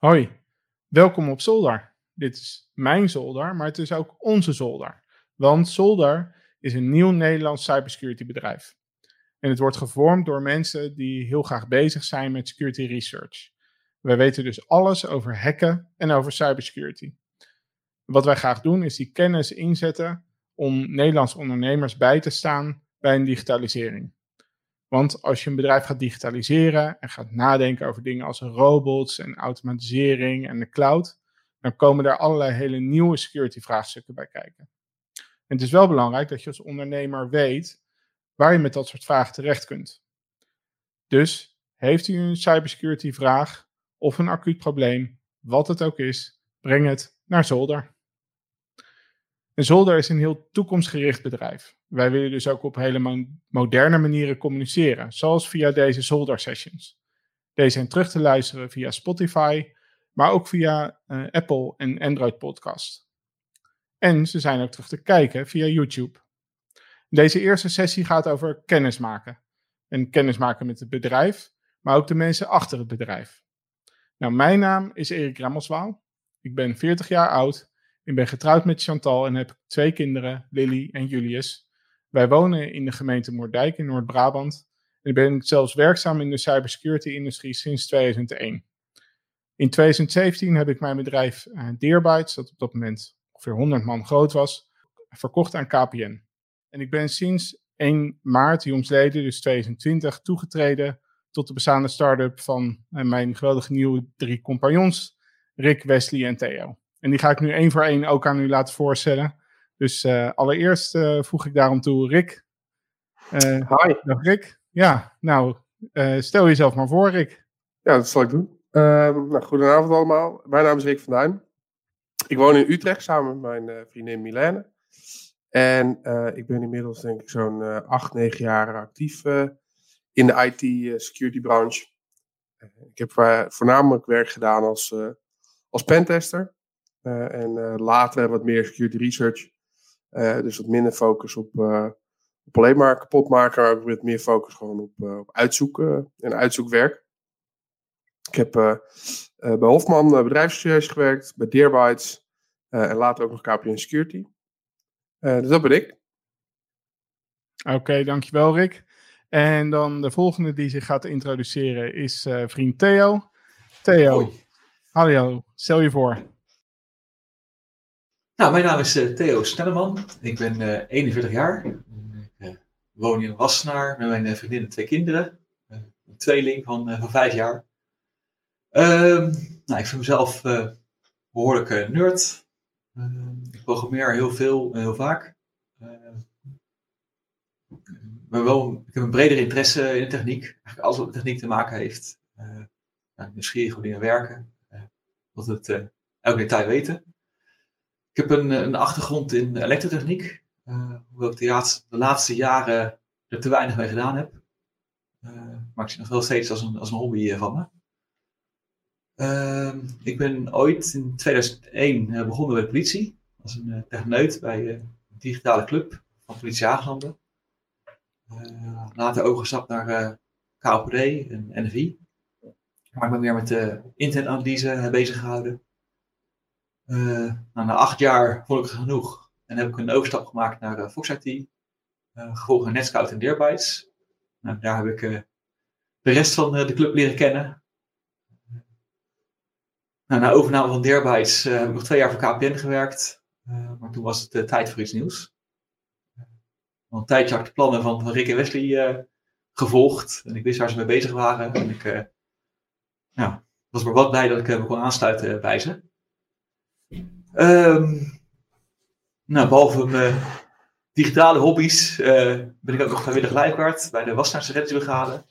Hoi, welkom op Zolder. Dit is mijn zolder, maar het is ook onze zolder. Want Zolder is een nieuw Nederlands cybersecurity bedrijf. En het wordt gevormd door mensen die heel graag bezig zijn met security research. Wij weten dus alles over hacken en over cybersecurity. Wat wij graag doen is die kennis inzetten om Nederlandse ondernemers bij te staan bij een digitalisering. Want als je een bedrijf gaat digitaliseren en gaat nadenken over dingen als robots en automatisering en de cloud, dan komen daar allerlei hele nieuwe security vraagstukken bij kijken. En het is wel belangrijk dat je als ondernemer weet waar je met dat soort vragen terecht kunt. Dus heeft u een cybersecurity vraag of een acuut probleem, wat het ook is, breng het naar Zolder. En Zolder is een heel toekomstgericht bedrijf. Wij willen dus ook op hele moderne manieren communiceren, zoals via deze Zolder Sessions. Deze zijn terug te luisteren via Spotify, maar ook via uh, Apple en Android Podcast. En ze zijn ook terug te kijken via YouTube. Deze eerste sessie gaat over kennismaken. En kennismaken met het bedrijf, maar ook de mensen achter het bedrijf. Nou, mijn naam is Erik Remmelswaal. Ik ben 40 jaar oud ik ben getrouwd met Chantal en heb twee kinderen, Lily en Julius. Wij wonen in de gemeente Moerdijk in Noord-Brabant. En ik ben zelfs werkzaam in de cybersecurity-industrie sinds 2001. In 2017 heb ik mijn bedrijf uh, Deerbytes, dat op dat moment ongeveer 100 man groot was, verkocht aan KPN. En ik ben sinds 1 maart, jongsleden, dus 2020, toegetreden tot de bestaande start-up van uh, mijn geweldige nieuwe drie compagnons, Rick, Wesley en Theo. En die ga ik nu één voor één ook aan u laten voorstellen. Dus uh, allereerst uh, voeg ik daarom toe Rick. Uh, Hi. Dag Rick. Ja, nou, stel jezelf maar voor Rick. Ja, dat zal ik doen. Ehm, nou, goedenavond allemaal. Mijn naam is Rick van Duin. Ik woon in Utrecht samen met mijn vriendin Milene. En ik ben inmiddels denk ik zo'n acht, negen jaar actief in de IT-security branche. ik heb voornamelijk werk gedaan als, als pentester. Eh, en eh, later wat meer security research. Eh, dus wat minder focus op, op alleen maar kapot maken, maar ook met meer focus gewoon op, op uitzoeken en uitzoekwerk. Ik heb bij Hofman bedrijfsserieus gewerkt, bij Deerbytes en later ook nog KPN Security. dus dat ben ik. Oké, dankjewel Rick. En dan de volgende die zich gaat introduceren is vriend Theo. Theo, hallo, stel je voor. Nou, mijn naam is uh, Theo Snelleman. Ik ben uh, eh, 41 jaar. Ik uh, woon in Wassenaar met mijn vriendin en twee kinderen. een tweeling van, van vijf jaar. Ehm, nou, ik vind mezelf behoorlijk nerd. Ehm, ik programmeer heel veel en heel vaak. maar wel, ik heb een bredere interesse in de techniek. Eigenlijk alles wat met techniek te maken heeft. Nou, nieuwsgierig hoe dingen werken. dat het elke detail weten. Ik heb een, een achtergrond in elektrotechniek, uh, hoewel ik de laatste, de laatste, jaren er te weinig mee gedaan heb. Uh, maar ik zie nog wel steeds als een, als een hobby van me. Uh, ik ben ooit in 2001 begonnen bij de politie. Als een techneut bij een digitale club van politie Haaglanden. later overgestapt naar KOPD en NFI. Maar ik ben meer met de internetanalyse bezig gehouden. Uh, nou, na acht jaar vond ik het genoeg. En heb ik een overstap gemaakt naar uh, Fox IT. Uh, gevolgd Netscout en Deerbytes. Nou, daar heb ik de rest van de club leren kennen. Nou, na overname van Deerbytes heb ik nog twee jaar voor KPN gewerkt. maar toen was het tijd voor iets nieuws. Al een tijdje had ik de plannen van, Rick en Wesley gevolgd. En ik wist waar ze mee bezig waren. En ik ja, was maar wat blij dat ik me kon aansluiten bij ze. Um, nou, behalve mijn digitale hobby's uh, ben ik ook nog vrijwillig lifeguard bij de Wassenaarse reddingsbrigade.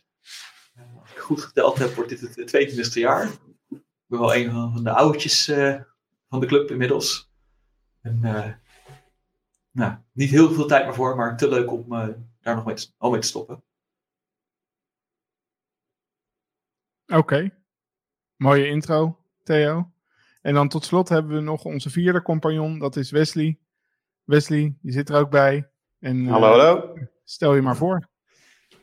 Uh, als ik goed geteld heb, wordt dit het 22e jaar. Ik ben wel een van de oudjes van de club inmiddels. En, nou, niet heel veel tijd meer voor, maar te leuk om daar nog mee te, al mee te stoppen. Oké, mooie intro, Theo. En dan tot slot hebben we nog onze vierde compagnon, dat is Wesley. Wesley, je zit er ook bij. En, hallo, uh, hallo. Stel je maar voor.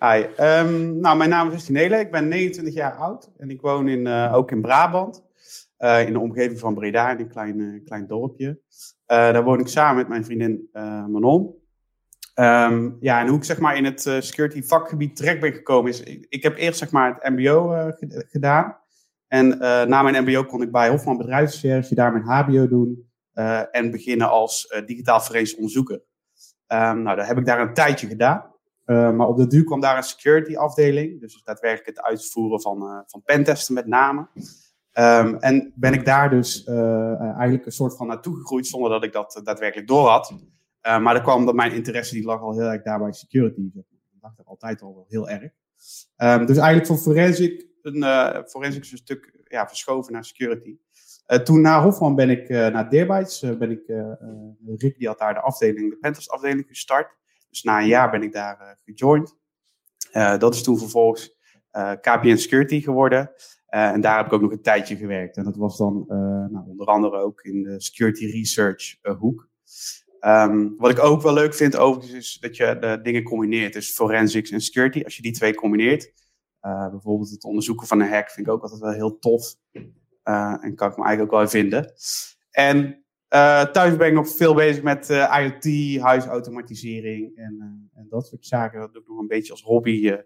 Hi, um, nou mijn naam is Wesley Nelen, ik ben 29 jaar oud en ik woon in, uh, ook in Brabant. in de omgeving van Breda, in een klein, klein dorpje. daar woon ik samen met mijn vriendin Manon. Ehm, ja, en hoe ik zeg maar in het security vakgebied terecht ben gekomen is, ik, ik heb eerst zeg maar het mbo gedaan. En na mijn mbo kon ik bij Hofman Bedrijfsrecherche daar mijn hbo doen en beginnen als digitaal forensisch onderzoeker. Um, nou, dat heb ik daar een tijdje gedaan. Maar op de duur kwam daar een security afdeling. Dus daadwerkelijk het uitvoeren van, van pentesten met name. Um, en ben ik daar dus eigenlijk een soort van naartoe gegroeid zonder dat ik dat daadwerkelijk door had. maar dat kwam dat mijn interesse die lag al heel erg daar bij security. Ik dacht er altijd al wel heel erg. Dus eigenlijk van forensic, een, forensic is een stuk ja, verschoven naar security. Uh, toen na Hofman ben ik uh, naar Deerbytes, uh, ben ik, Rick die had daar de afdeling, de Panthers afdeling gestart. Dus na een jaar ben ik daar gejoind. dat is toen vervolgens KPN Security geworden. en daar heb ik ook nog een tijdje gewerkt. En dat was dan nou, onder andere ook in de security research hoek. Um, wat ik ook wel leuk vind overigens is dat je de dingen combineert. Dus forensics en security. Als je die twee combineert. Bijvoorbeeld het onderzoeken van een hack vind ik ook altijd wel heel tof. Uh, en kan ik me eigenlijk ook wel vinden. En uh, thuis ben ik nog veel bezig met IoT, huisautomatisering en, en, dat soort zaken. Dat doe ik nog een beetje als hobby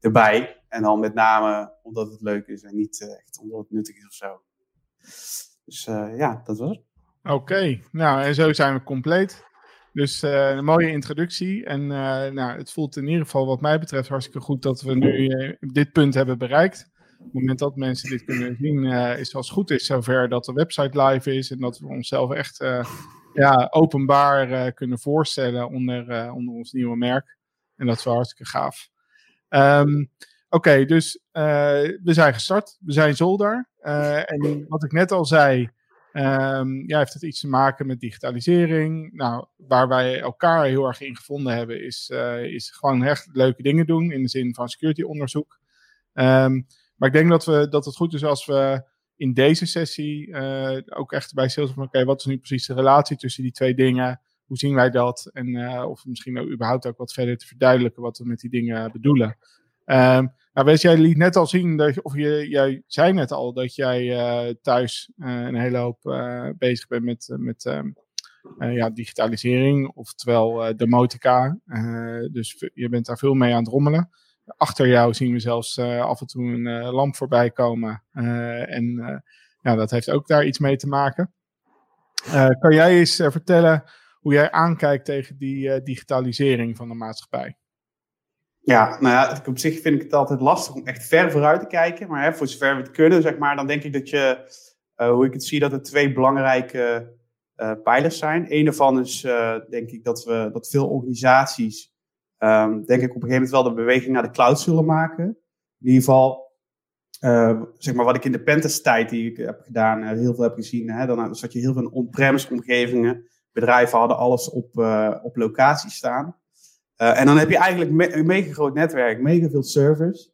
erbij. En dan met name omdat het leuk is en niet echt omdat het nuttig is of zo. Dus ja, dat was het. Oké, nou en zo zijn we compleet. Dus een mooie introductie. En nou, het voelt in ieder geval wat mij betreft hartstikke goed dat we nu dit punt hebben bereikt. Op het moment dat mensen dit kunnen zien, is als het goed is zover dat de website live is en dat we onszelf echt ja, openbaar kunnen voorstellen onder, onder ons nieuwe merk. En dat is wel hartstikke gaaf. Um, Oké, dus we zijn gestart. We zijn zolder. en wat ik net al zei, um, ja, heeft het iets te maken met digitalisering. Nou, waar wij elkaar heel erg in gevonden hebben, is, is gewoon echt leuke dingen doen in de zin van security onderzoek. Um, maar ik denk dat, we, dat het goed is als we in deze sessie uh, ook echt bij stilstaan van oké, wat is nu precies de relatie tussen die twee dingen? Hoe zien wij dat? En uh, of misschien ook überhaupt ook wat verder te verduidelijken wat we met die dingen bedoelen. Um, nou, jij liet net al zien, dat, of je, jij zei net al dat jij uh, thuis een hele hoop bezig bent met, met um, ja, digitalisering, oftewel demotica. dus je bent daar veel mee aan het rommelen. Achter jou zien we zelfs af en toe een lamp voorbij komen. En ja, dat heeft ook daar iets mee te maken. kan jij eens vertellen hoe jij aankijkt tegen die digitalisering van de maatschappij? Ja, nou ja, op zich vind ik het altijd lastig om echt ver vooruit te kijken. Maar hè, voor zover we het kunnen, zeg maar, dan denk ik dat je, hoe ik het zie, dat er twee belangrijke pijlers zijn. Eén daarvan is, denk ik, dat, we, dat veel organisaties um, denk ik op een gegeven moment wel de beweging naar de cloud zullen maken. In ieder geval, zeg maar wat ik in de Pentest tijd die ik heb gedaan, heel veel heb gezien. Hè, dan zat je heel veel in on-premise omgevingen. Bedrijven hadden alles op, op locatie staan. En dan heb je eigenlijk een mega groot netwerk, mega veel servers.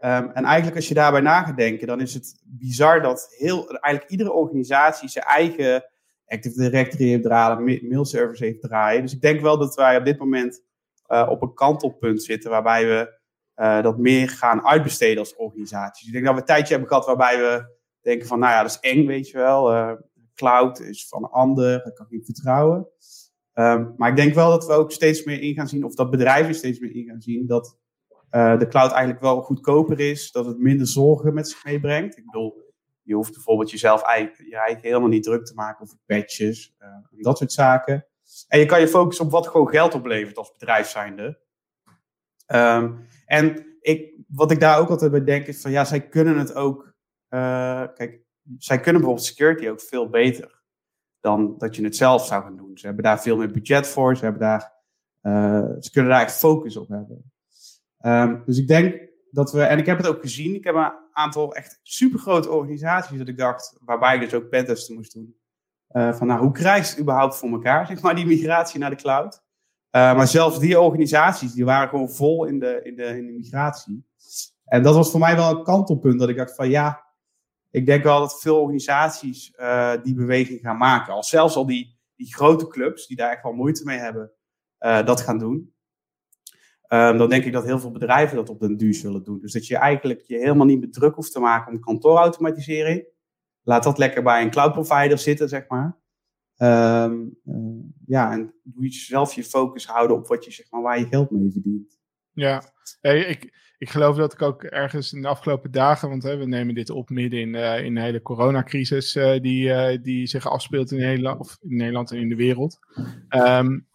Um, en eigenlijk als je daarbij na gaat denken, dan is het bizar dat heel, eigenlijk iedere organisatie zijn eigen Active Directory heeft draaien, mailservers heeft draaien. Dus ik denk wel dat wij op dit moment uh, op een kantelpunt zitten waarbij we uh, dat meer gaan uitbesteden als organisaties. Ik denk dat we een tijdje hebben gehad waarbij we denken van, nou ja, dat is eng, weet je wel. Cloud is van ander, dat kan ik niet vertrouwen. Um, maar ik denk wel dat we ook steeds meer in gaan zien, of dat bedrijven steeds meer in gaan zien, dat de cloud eigenlijk wel goedkoper is, dat het minder zorgen met zich meebrengt. Ik bedoel, je hoeft bijvoorbeeld jezelf eigenlijk, je helemaal niet druk te maken over patches en dat soort zaken. En je kan je focussen op wat gewoon geld oplevert als bedrijf zijnde. Um, en ik, wat ik daar ook altijd bij denk is van ja, zij kunnen het ook. Uh, kijk, zij kunnen bijvoorbeeld security ook veel beter dan dat je het zelf zou gaan doen. Ze hebben daar veel meer budget voor. Ze, hebben daar, uh, ze kunnen daar echt focus op hebben. Um, dus ik denk dat we, en ik heb het ook gezien, ik heb een aantal echt supergrote organisaties dat ik dacht, waarbij ik dus ook pentesten moest doen. Uh, van nou, hoe krijg je het überhaupt voor elkaar, zeg maar, die migratie naar de cloud. Uh, maar zelfs die organisaties, die waren gewoon vol in de, in, de, in de migratie. En dat was voor mij wel een kantelpunt, dat ik dacht van ja, ik denk wel dat veel organisaties uh, die beweging gaan maken. Al zelfs al die, die grote clubs, die daar echt wel moeite mee hebben, dat gaan doen. Um, dan denk ik dat heel veel bedrijven dat op den duur zullen doen. Dus dat je eigenlijk je helemaal niet meer druk hoeft te maken om kantoorautomatisering. laat dat lekker bij een cloud provider zitten, zeg maar. Ehm, eh, ja, en doe je zelf je focus houden op wat je, zeg maar, waar je geld mee verdient. Ja, ik, ik geloof dat ik ook ergens in de afgelopen dagen, want hè, we nemen dit op midden in, uh, in de hele coronacrisis uh, die, uh, die zich afspeelt in Nederland, of in Nederland en in de wereld. Um,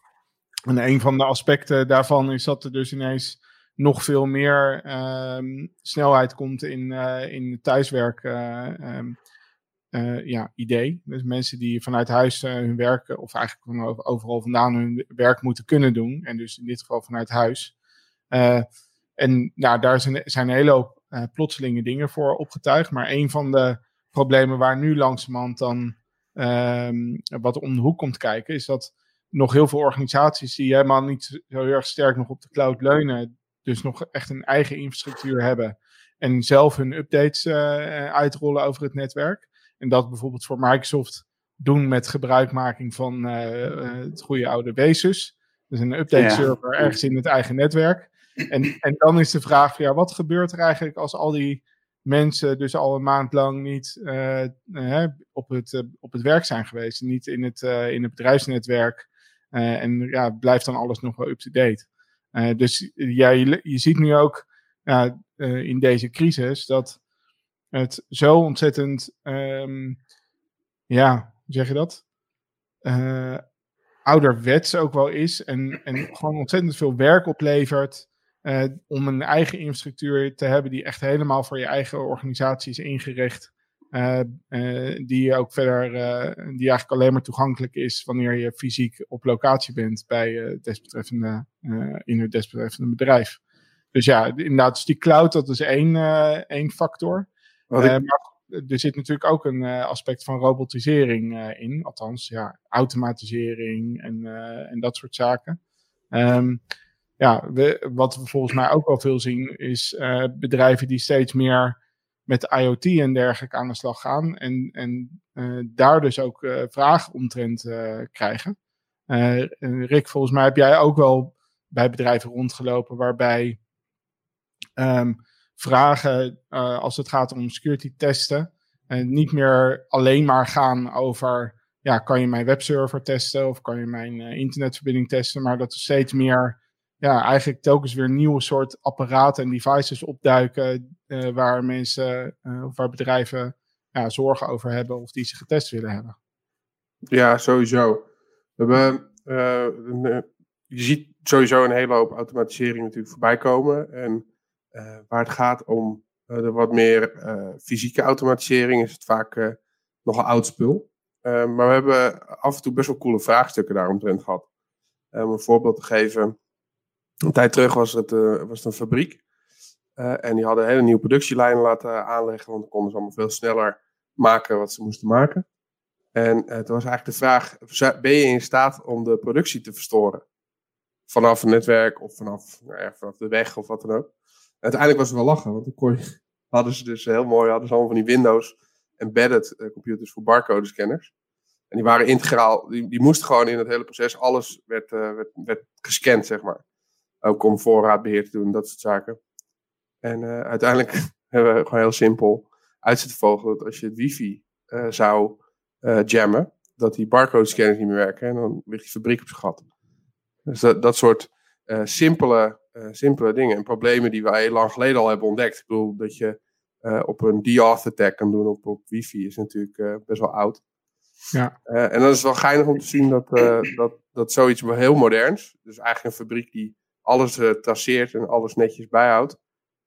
en een van de aspecten daarvan is dat er dus ineens nog veel meer um, snelheid komt in, in thuiswerk. Um, ja, idee. Dus mensen die vanuit huis hun werk, of eigenlijk van overal vandaan hun werk moeten kunnen doen. En dus in dit geval vanuit huis. En nou, daar zijn, zijn een hele hoop uh, plotselinge dingen voor opgetuigd. Maar een van de problemen waar nu langzamerhand dan um, wat om de hoek komt kijken, is dat nog heel veel organisaties die helemaal niet zo heel erg sterk nog op de cloud leunen, dus nog echt een eigen infrastructuur hebben en zelf hun updates uh, uitrollen over het netwerk. En dat bijvoorbeeld voor Microsoft doen met gebruikmaking van uh, het goede oude Wesus. Dus een update server ja. ergens in het eigen netwerk. En, en dan is de vraag van ja, wat gebeurt er eigenlijk als al die mensen dus al een maand lang niet uh, uh, op, het, uh, op het werk zijn geweest. Niet in het, in het bedrijfsnetwerk. en ja, blijft dan alles nog wel up-to-date. dus ja, je, ziet nu ook in deze crisis dat het zo ontzettend, um, ja, zeg je dat? ouderwets ook wel is en, en gewoon ontzettend veel werk oplevert. Uh, om een eigen infrastructuur te hebben die echt helemaal voor je eigen organisatie is ingericht. Uh, uh, die ook verder, die eigenlijk alleen maar toegankelijk is wanneer je fysiek op locatie bent bij het desbetreffende, in het desbetreffende bedrijf. Dus ja, inderdaad, dus die cloud, dat is één, één factor. Ik... maar er zit natuurlijk ook een aspect van robotisering in, althans, ja, automatisering en, en dat soort zaken. Um, ja, we, wat we volgens mij ook wel veel zien, is uh, bedrijven die steeds meer met IoT en dergelijke aan de slag gaan. En, en uh, daar dus ook uh, vragen omtrent krijgen. Rick, volgens mij heb jij ook wel bij bedrijven rondgelopen waarbij um, vragen als het gaat om security testen niet meer alleen maar gaan over ja, kan je mijn webserver testen of kan je mijn internetverbinding testen, maar dat er steeds meer ja, eigenlijk telkens weer nieuwe soort apparaten en devices opduiken uh, waar mensen uh, of waar bedrijven ja, zorgen over hebben of die ze getest willen hebben. Ja, sowieso. We hebben, uh, je ziet sowieso een hele hoop automatisering natuurlijk voorbij komen. En waar het gaat om de wat meer fysieke automatisering is het vaak nog oud spul. maar we hebben af en toe best wel coole vraagstukken daaromtrent gehad. om een voorbeeld te geven. Een tijd terug was het, uh, was het een fabriek. Uh, en die hadden hele nieuwe productielijnen laten aanleggen, want dan konden ze allemaal veel sneller maken wat ze moesten maken. En uh, toen was eigenlijk de vraag: ben je in staat om de productie te verstoren? Vanaf een netwerk of vanaf, nou ja, vanaf de weg of wat dan ook. En uiteindelijk was het wel lachen, want dan kon hadden ze dus heel mooi, hadden ze allemaal van die Windows embedded computers voor barcode scanners. En die waren integraal, die, die moesten gewoon in het hele proces, alles werd, werd, werd gescand, zeg maar. Ook om voorraadbeheer te doen, dat soort zaken. En uh, uiteindelijk hebben we gewoon heel simpel uit zitten vogelen dat als je het wifi uh, zou uh, jammen, dat die barcode scanners niet meer werken en dan ligt die fabriek op zijn gat. Dus dat, dat soort simpele, simpele dingen en problemen die heel lang geleden al hebben ontdekt. Ik bedoel, dat je op een DAuth attack kan doen op, op wifi is natuurlijk best wel oud. Ja. en dan is het wel geinig om te zien dat, dat, dat zoiets heel moderns, dus eigenlijk een fabriek die alles uh, traceert en alles netjes bijhoudt.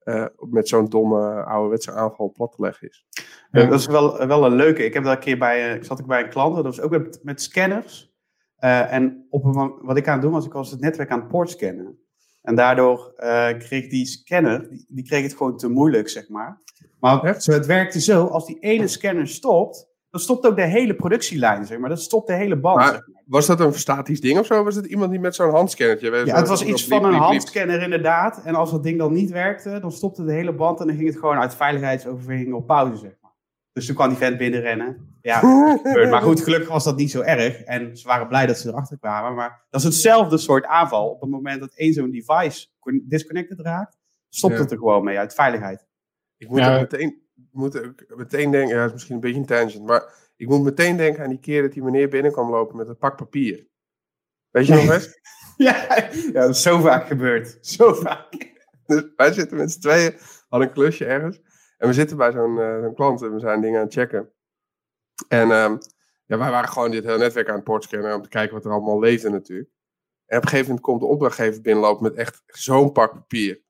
Uh, met zo'n domme ouderwetse aanval plat te leggen is. Ja, dat is wel, wel een leuke. Ik heb daar een keer bij, ik zat ik bij een klant, dat was ook met, met scanners. en op een, wat ik aan het doen was, ik was het netwerk aan het port scannen. En daardoor kreeg die scanner, die, die, kreeg het gewoon te moeilijk, zeg maar. Maar het werkte zo, als die ene scanner stopt, dan stopt ook de hele productielijn, zeg maar. Dat stopt de hele band. Maar, zeg maar. Was dat een statisch ding of zo? Was het iemand die met zo'n handscannertje... Ja, het was iets van een handscanner inderdaad. En als dat ding dan niet werkte, dan stopte de hele band... en dan ging het gewoon uit veiligheidsoverwegingen op pauze, zeg maar. Dus toen kwam die vent binnenrennen. Ja, maar goed, gelukkig was dat niet zo erg. En ze waren blij dat ze erachter kwamen. Maar dat is hetzelfde soort aanval. Op het moment dat één zo'n device disconnected raakt... stopt ja. het er gewoon mee uit veiligheid. Ik moet ja. meteen moet ook meteen denken, ja, dat is misschien een beetje een tangent, maar ik moet meteen denken aan die keer dat die meneer binnen kwam lopen met een pak papier. Weet je nog eens? Ja, ja, dat is zo vaak gebeurd. Zo vaak. Dus wij zitten met z'n tweeën, hadden een klusje ergens. En we zitten bij zo'n eh, zo'n klant en we zijn dingen aan het checken. En ehm, ja, wij waren gewoon dit hele netwerk aan het portscannen om te kijken wat er allemaal leefde natuurlijk. En op een gegeven moment komt de opdrachtgever binnenlopen met echt zo'n pak papier.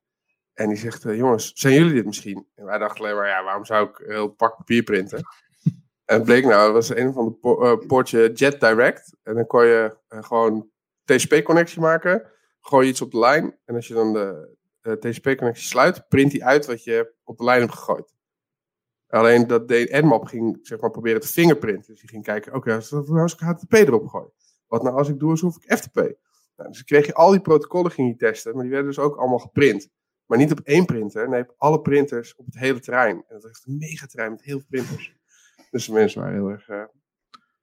En die zegt, eh, jongens, zijn jullie dit misschien? En wij dachten alleen maar, ja, waarom zou ik heel pak papier printen? en het bleek nou, dat was een van de po eh, poortje Jet Direct. En dan kon je eh, gewoon TCP-connectie maken. Gooi je iets op de lijn. En als je dan de TCP-connectie sluit, print hij uit wat je op de lijn hebt gegooid. Alleen dat deed Nmap ging zeg maar, proberen te fingerprinten. Dus die ging kijken, oké, als, als ik HTTP erop gooi. Wat nou als ik doe alsof ik FTP? Nou, dus kreeg je al die protocollen ging je testen, maar die werden dus ook allemaal geprint. Maar niet op één printer, nee, op alle printers op het hele terrein. En dat is echt een megaterrein met heel veel printers. Dus de mensen waren heel erg uh,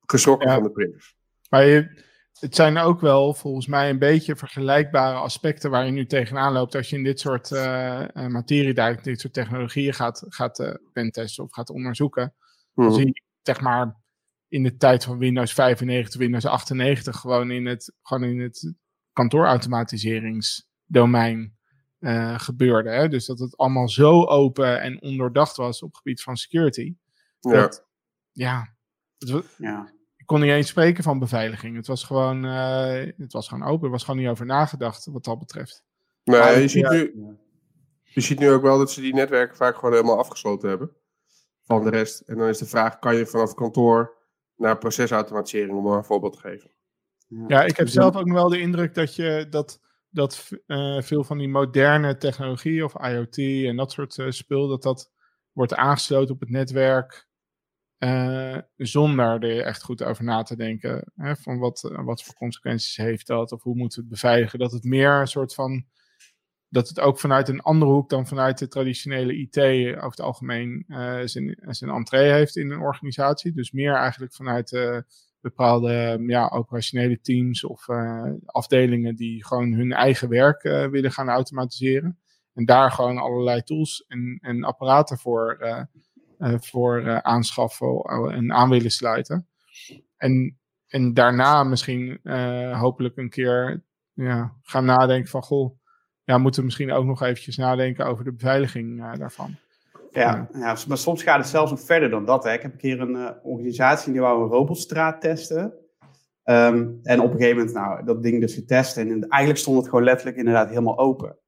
geschrokken Ja. van de printers. Maar je, het zijn ook wel volgens mij een beetje vergelijkbare aspecten waar je nu tegenaan loopt als je in dit soort eh eh, materie, duikt, dit soort technologieën gaat, gaat pentesten of gaat onderzoeken. Dan Mhm. zie je zeg maar in de tijd van Windows 95, Windows 98 gewoon in het, gewoon in het kantoorautomatiseringsdomein eh, gebeurde. Hè? Dus dat het allemaal zo open en ondoordacht was op het gebied van security. Ja. Dat, ja, het Ja. ik kon niet eens spreken van beveiliging. Het was gewoon, eh, het was gewoon open. Er was gewoon niet over nagedacht wat dat betreft. Maar Maar je, ziet ja, nu, je ziet nu ook wel dat ze die netwerken vaak gewoon helemaal afgesloten hebben. Van de rest. En dan is de vraag, kan je vanaf kantoor naar procesautomatisering, om maar een voorbeeld te geven. Ja, ik heb zelf ook nog wel de indruk dat je dat, dat eh, veel van die moderne technologie of IoT en dat soort eh, spul, dat dat wordt aangesloten op het netwerk eh, zonder er echt goed over na te denken. Hè, van wat, wat voor consequenties heeft dat of hoe moeten we het beveiligen. Dat het meer een soort van dat het ook vanuit een andere hoek dan vanuit de traditionele IT over het algemeen zijn, zijn entree heeft in een organisatie. Dus meer eigenlijk vanuit bepaalde ja, operationele teams of eh, afdelingen die gewoon hun eigen werk eh, willen gaan automatiseren. En daar gewoon allerlei tools en, en apparaten voor, eh, voor aanschaffen en aan willen sluiten. En, en daarna misschien hopelijk een keer ja, gaan nadenken van goh, ja, moeten we misschien ook nog eventjes nadenken over de beveiliging daarvan. Ja, ja, maar soms gaat het zelfs nog verder dan dat. Hè. Ik heb een keer een eh, organisatie die wou een robotstraat testen. Ehm, en op een gegeven moment, nou, dat ding dus getest. En eigenlijk stond het gewoon letterlijk inderdaad helemaal open.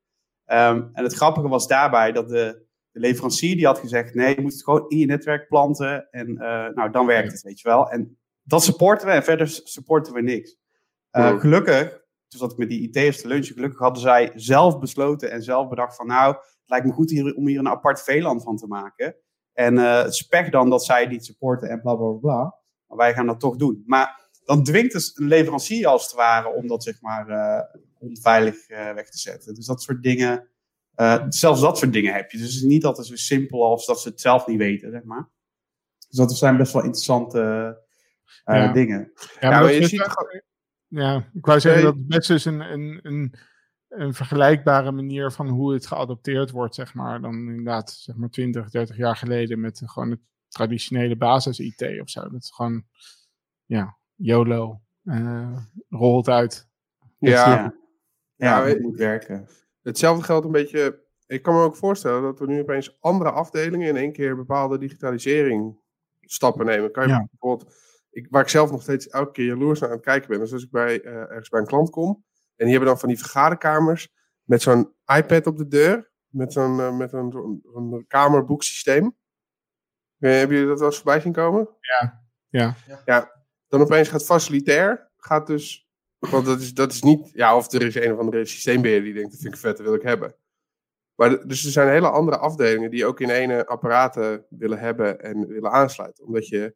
Ehm, en het grappige was daarbij dat de, de leverancier die had gezegd... nee, je moet het gewoon in je netwerk planten. En eh, nou, dan werkt het, weet je wel. En dat supporten we en verder supporten we niks. Eh. Gelukkig, toen zat ik met die IT'ers te lunchen... gelukkig hadden zij zelf besloten en zelf bedacht van... nou, het lijkt me goed hier, om hier een apart VLAN van te maken. En eh het spek dan dat zij niet supporten en bla bla bla. Maar wij gaan dat toch doen. Maar dan dwingt dus een leverancier als het ware om dat zeg maar eh, onveilig eh, weg te zetten. Dus dat soort dingen, eh, zelfs dat soort dingen heb je. Dus het is niet altijd zo simpel als dat ze het zelf niet weten, zeg maar. Dus dat zijn best wel interessante eh, Ja. dingen. Ja, maar dat je ziet echt- ja, ik wou zeggen dat het best is een, een, een, een vergelijkbare manier van hoe het geadopteerd wordt, zeg maar, dan inderdaad, zeg maar, 20, 30 jaar geleden met gewoon het traditionele basis-IT of zo. Dat is gewoon, ja, YOLO, eh rolt uit. Ja, Ja, ja, Ja, het moet werken. Hetzelfde geldt een beetje. Ik kan me ook voorstellen dat we nu opeens andere afdelingen in één keer bepaalde digitalisering stappen nemen. Kan je Ja. bijvoorbeeld, ik, waar ik zelf nog steeds elke keer jaloers naar aan het kijken ben, is als ik bij, eh, ergens bij een klant kom en die hebben dan van die vergaderkamers met zo'n iPad op de deur, met zo'n eh, met een, zo'n- zo'n kamerboeksysteem. Eh, hebben jullie dat wel eens voorbij zien komen? Ja, ja. Ja, dan opeens gaat facilitair, gaat dus, want dat is, dat is niet, ja, of er is een of andere systeembeheerder die denkt, dat vind ik vet, dat wil ik hebben. Maar dus er zijn hele andere afdelingen die ook in ene apparaten willen hebben en willen aansluiten. Omdat je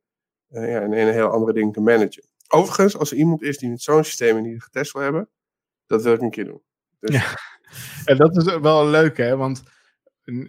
eh, in een hele andere dingen kan managen. Overigens, als er iemand is die met zo'n systeem en die het getest wil hebben, dat wil ik een keer doen. Dus, Ja. En dat is wel leuk, hè? Want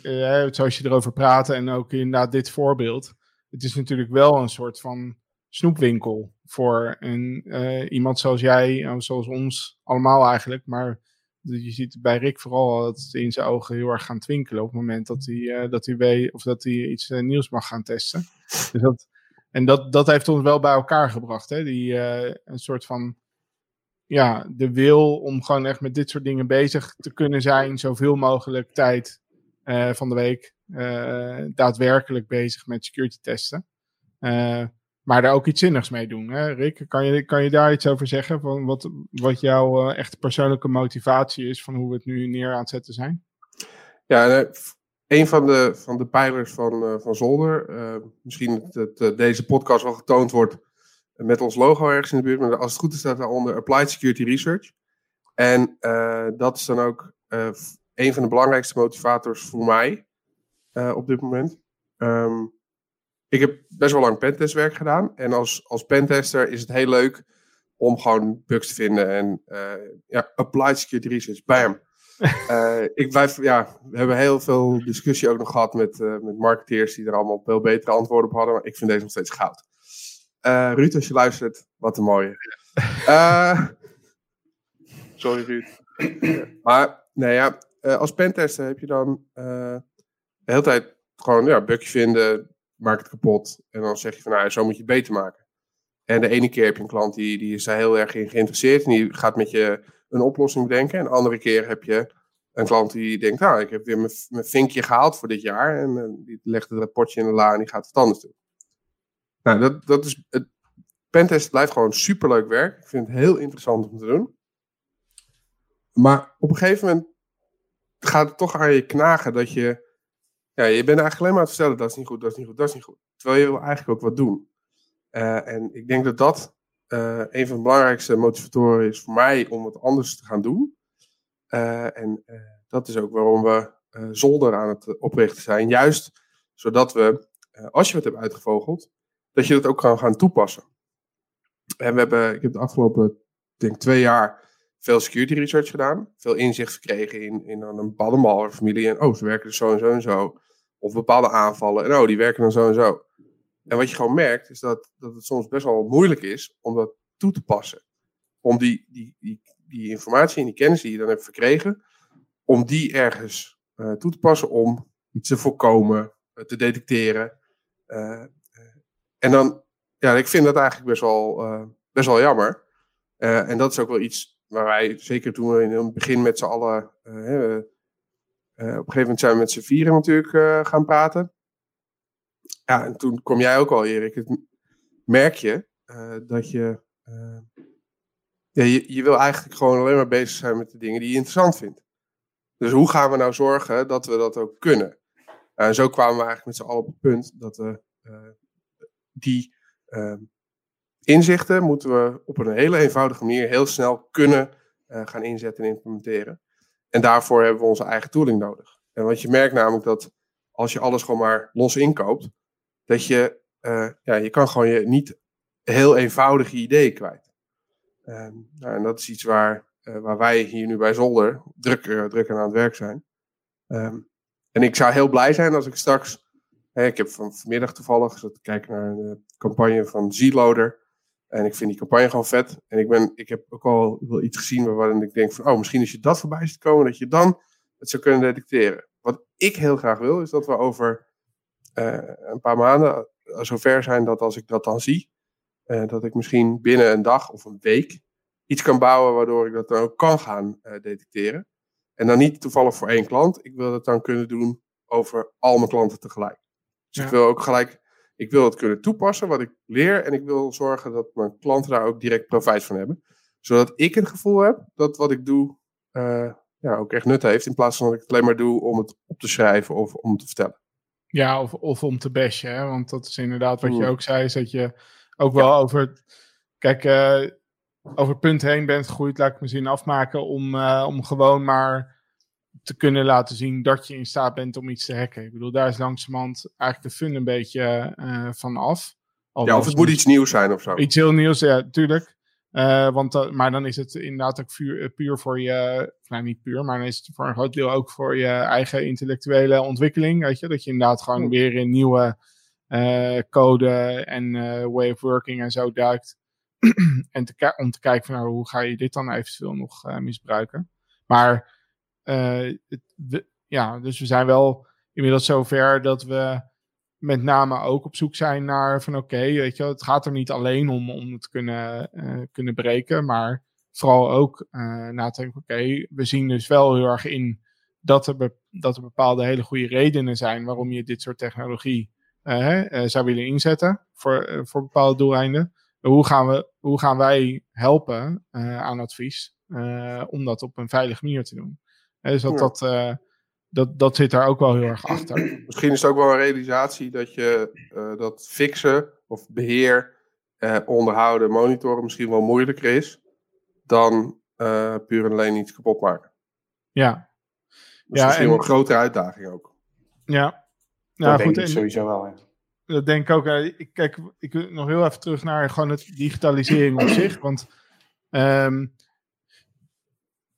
eh, zoals je erover praat en ook inderdaad dit voorbeeld. Het is natuurlijk wel een soort van snoepwinkel voor een, eh, iemand zoals jij, zoals ons allemaal eigenlijk. Maar je ziet bij Rick vooral dat ze in zijn ogen heel erg gaan twinkelen op het moment dat hij, dat hij weet of dat hij iets nieuws mag gaan testen. Dus dat, en dat, dat heeft ons wel bij elkaar gebracht. Hè? Die, eh, een soort van ja, de wil om gewoon echt met dit soort dingen bezig te kunnen zijn, zoveel mogelijk tijd eh, van de week eh, daadwerkelijk bezig met security testen. Maar daar ook iets zinnigs mee doen. Hè? Rick, kan je, kan je daar iets over zeggen? Van wat, wat jouw echt persoonlijke motivatie is van hoe we het nu neer aan het zetten zijn? Ja, een van de, van de pijlers van, van Zolder, misschien dat deze podcast wel getoond wordt met ons logo ergens in de buurt, maar als het goed is staat daaronder Applied Security Research. En dat is dan ook een van de belangrijkste motivators voor mij op dit moment. Um, ik heb best wel lang pentestwerk gedaan. En als, als pentester is het heel leuk om gewoon bugs te vinden. En ja, applied security research, bam. Uh, ik blijf, ja, we hebben heel veel discussie ook nog gehad met, met marketeers die er allemaal veel betere antwoorden op hadden. Maar ik vind deze nog steeds goud. Ruud, als je luistert, wat een mooie. sorry Ruud. maar, nee ja, uh, als pentester heb je dan uh, de hele tijd gewoon ja, bugje vinden, maak het kapot. En dan zeg je van nou, zo moet je het beter maken. En de ene keer heb je een klant die, die is daar heel erg in geïnteresseerd en die gaat met je een oplossing bedenken. En de andere keer heb je een klant die denkt, nou, ik heb weer mijn, vinkje gehaald voor dit jaar. En uh, die legt het rapportje in de la en die gaat het anders doen. Nou, dat, dat is, het pentest blijft gewoon superleuk werk. Ik vind het heel interessant om te doen. Maar op een gegeven moment gaat het toch aan je knagen dat je. Ja, je bent eigenlijk alleen maar aan het dat is niet goed, dat is niet goed, dat is niet goed. Terwijl je wil eigenlijk ook wat doen. Uh, en ik denk dat dat uh, een van de belangrijkste motivatoren is voor mij om het anders te gaan doen. Uh, en dat is ook waarom we zolder aan het oprichten zijn. Juist zodat we, als je het hebt uitgevogeld, dat je dat ook kan gaan toepassen. En we hebben, ik heb de afgelopen, denk twee jaar veel security research gedaan. Veel inzicht gekregen in, in een bepaalde malware-familie. En oh, ze werken dus zo en zo en zo. Of bepaalde aanvallen. En oh, die werken dan zo en zo. En wat je gewoon merkt, is dat, dat het soms best wel moeilijk is om dat toe te passen. Om die, die, die, die informatie en die kennis die je dan hebt verkregen, om die ergens uh, toe te passen om iets te voorkomen, uh, te detecteren. Uh, en dan, ja, ik vind dat eigenlijk best wel, best wel jammer. en dat is ook wel iets waar wij, zeker toen we in het begin met z'n allen, op een gegeven moment zijn we met z'n vieren natuurlijk gaan praten. Ja, en toen kom jij ook al, Erik. Het, merk je dat je, ja, je, wil eigenlijk gewoon alleen maar bezig zijn met de dingen die je interessant vindt. Dus hoe gaan we nou zorgen dat we dat ook kunnen? en zo kwamen we eigenlijk met z'n allen op het punt dat we die inzichten moeten we op een hele eenvoudige manier heel snel kunnen gaan inzetten en implementeren. En daarvoor hebben we onze eigen tooling nodig. En wat je merkt namelijk dat als je alles gewoon maar los inkoopt, dat je, uh, ja, je kan gewoon je niet heel eenvoudige ideeën kwijt. Uh, nou, en dat is iets waar, uh, waar wij hier nu bij Zolder druk, druk aan het werk zijn. Um, en ik zou heel blij zijn als ik straks, ik heb van, vanmiddag toevallig te kijken naar de campagne van Zloader. En ik vind die campagne gewoon vet. En ik, ben, ik heb ook al iets gezien waarin ik denk van, oh, misschien als je dat voorbij ziet komen, dat je dan het zou kunnen detecteren. Wat ik heel graag wil, is dat we over een paar maanden zover zijn dat als ik dat dan zie, uh, dat ik misschien binnen een dag of een week iets kan bouwen waardoor ik dat dan ook kan gaan detecteren. En dan niet toevallig voor één klant. Ik wil dat dan kunnen doen over al mijn klanten tegelijk. Dus ja. ik wil ook gelijk ik wil het kunnen toepassen, wat ik leer. En ik wil zorgen dat mijn klanten daar ook direct profijt van hebben. Zodat ik het gevoel heb dat wat ik doe uh, ja, ook echt nut heeft. In plaats van dat ik het alleen maar doe om het op te schrijven of om te vertellen. Ja, of, of om te bashen. Hè? Want dat is inderdaad wat je ook zei. Is dat je ook wel ja. over... Kijk, uh, over het punt heen bent gegroeid. Laat ik mijn zin afmaken. Om, uh, om gewoon maar te kunnen laten zien dat je in staat bent om iets te hacken. Ik bedoel, daar is langzamerhand eigenlijk de fun een beetje uh, van af. Al ja, of het moet iets nieuws zijn of zo. Iets heel nieuws, ja, tuurlijk. Uh, want, uh, maar dan is het inderdaad ook puur, puur voor je, nou niet puur, maar dan is het voor een groot deel ook voor je eigen intellectuele ontwikkeling. Weet je? Dat je inderdaad gewoon oh. weer in nieuwe code en way of working en zo duikt. en te om te kijken van nou, hoe ga je dit dan eventueel nog misbruiken. Maar het, ja, dus we zijn wel inmiddels zover dat we met name ook op zoek zijn naar van oké, weet je, het gaat er niet alleen om om het kunnen, uh, kunnen breken, maar vooral ook uh, na te denken, oké, we zien dus wel heel erg in dat er, be dat er bepaalde hele goede redenen zijn waarom je dit soort technologie uh, zou willen inzetten voor, voor bepaalde doeleinden. Hoe gaan, we, hoe gaan wij helpen aan advies om dat op een veilige manier te doen? dus dat, dat dat, dat zit daar ook wel heel erg achter. Misschien is het ook wel een realisatie dat je uh, dat fixen of beheer, uh, onderhouden, monitoren misschien wel moeilijker is dan uh, puur en alleen iets kapot maken. Ja. Dus ja, misschien en... wel een grotere uitdaging ook. Ja. Nou, dat goed, denk ik sowieso wel. Dat denk ik ook. Ik, kijk, ik wil nog heel even terug naar gewoon het digitalisering op zich. Want um,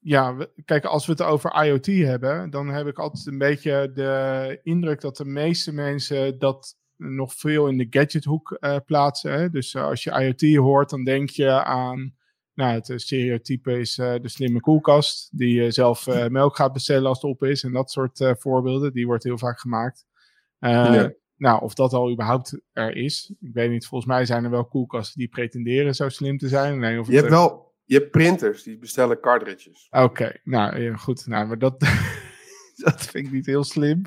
ja, kijk, als we het over IoT hebben, dan heb ik altijd een beetje de indruk dat de meeste mensen dat nog veel in de gadgethoek uh, plaatsen. Hè? Dus uh, als je IoT hoort, dan denk je aan, nou, het stereotype is uh, de slimme koelkast, die zelf melk gaat bestellen als het op is en dat soort voorbeelden, die wordt heel vaak gemaakt. Ja. Nou, of dat al überhaupt er is, ik weet niet, volgens mij zijn er wel koelkasten die pretenderen zo slim te zijn. Nee, of je hebt wel je hebt printers, die bestellen cartridges. Oké, nou ja, goed. Nou, maar dat, dat vind ik niet heel slim.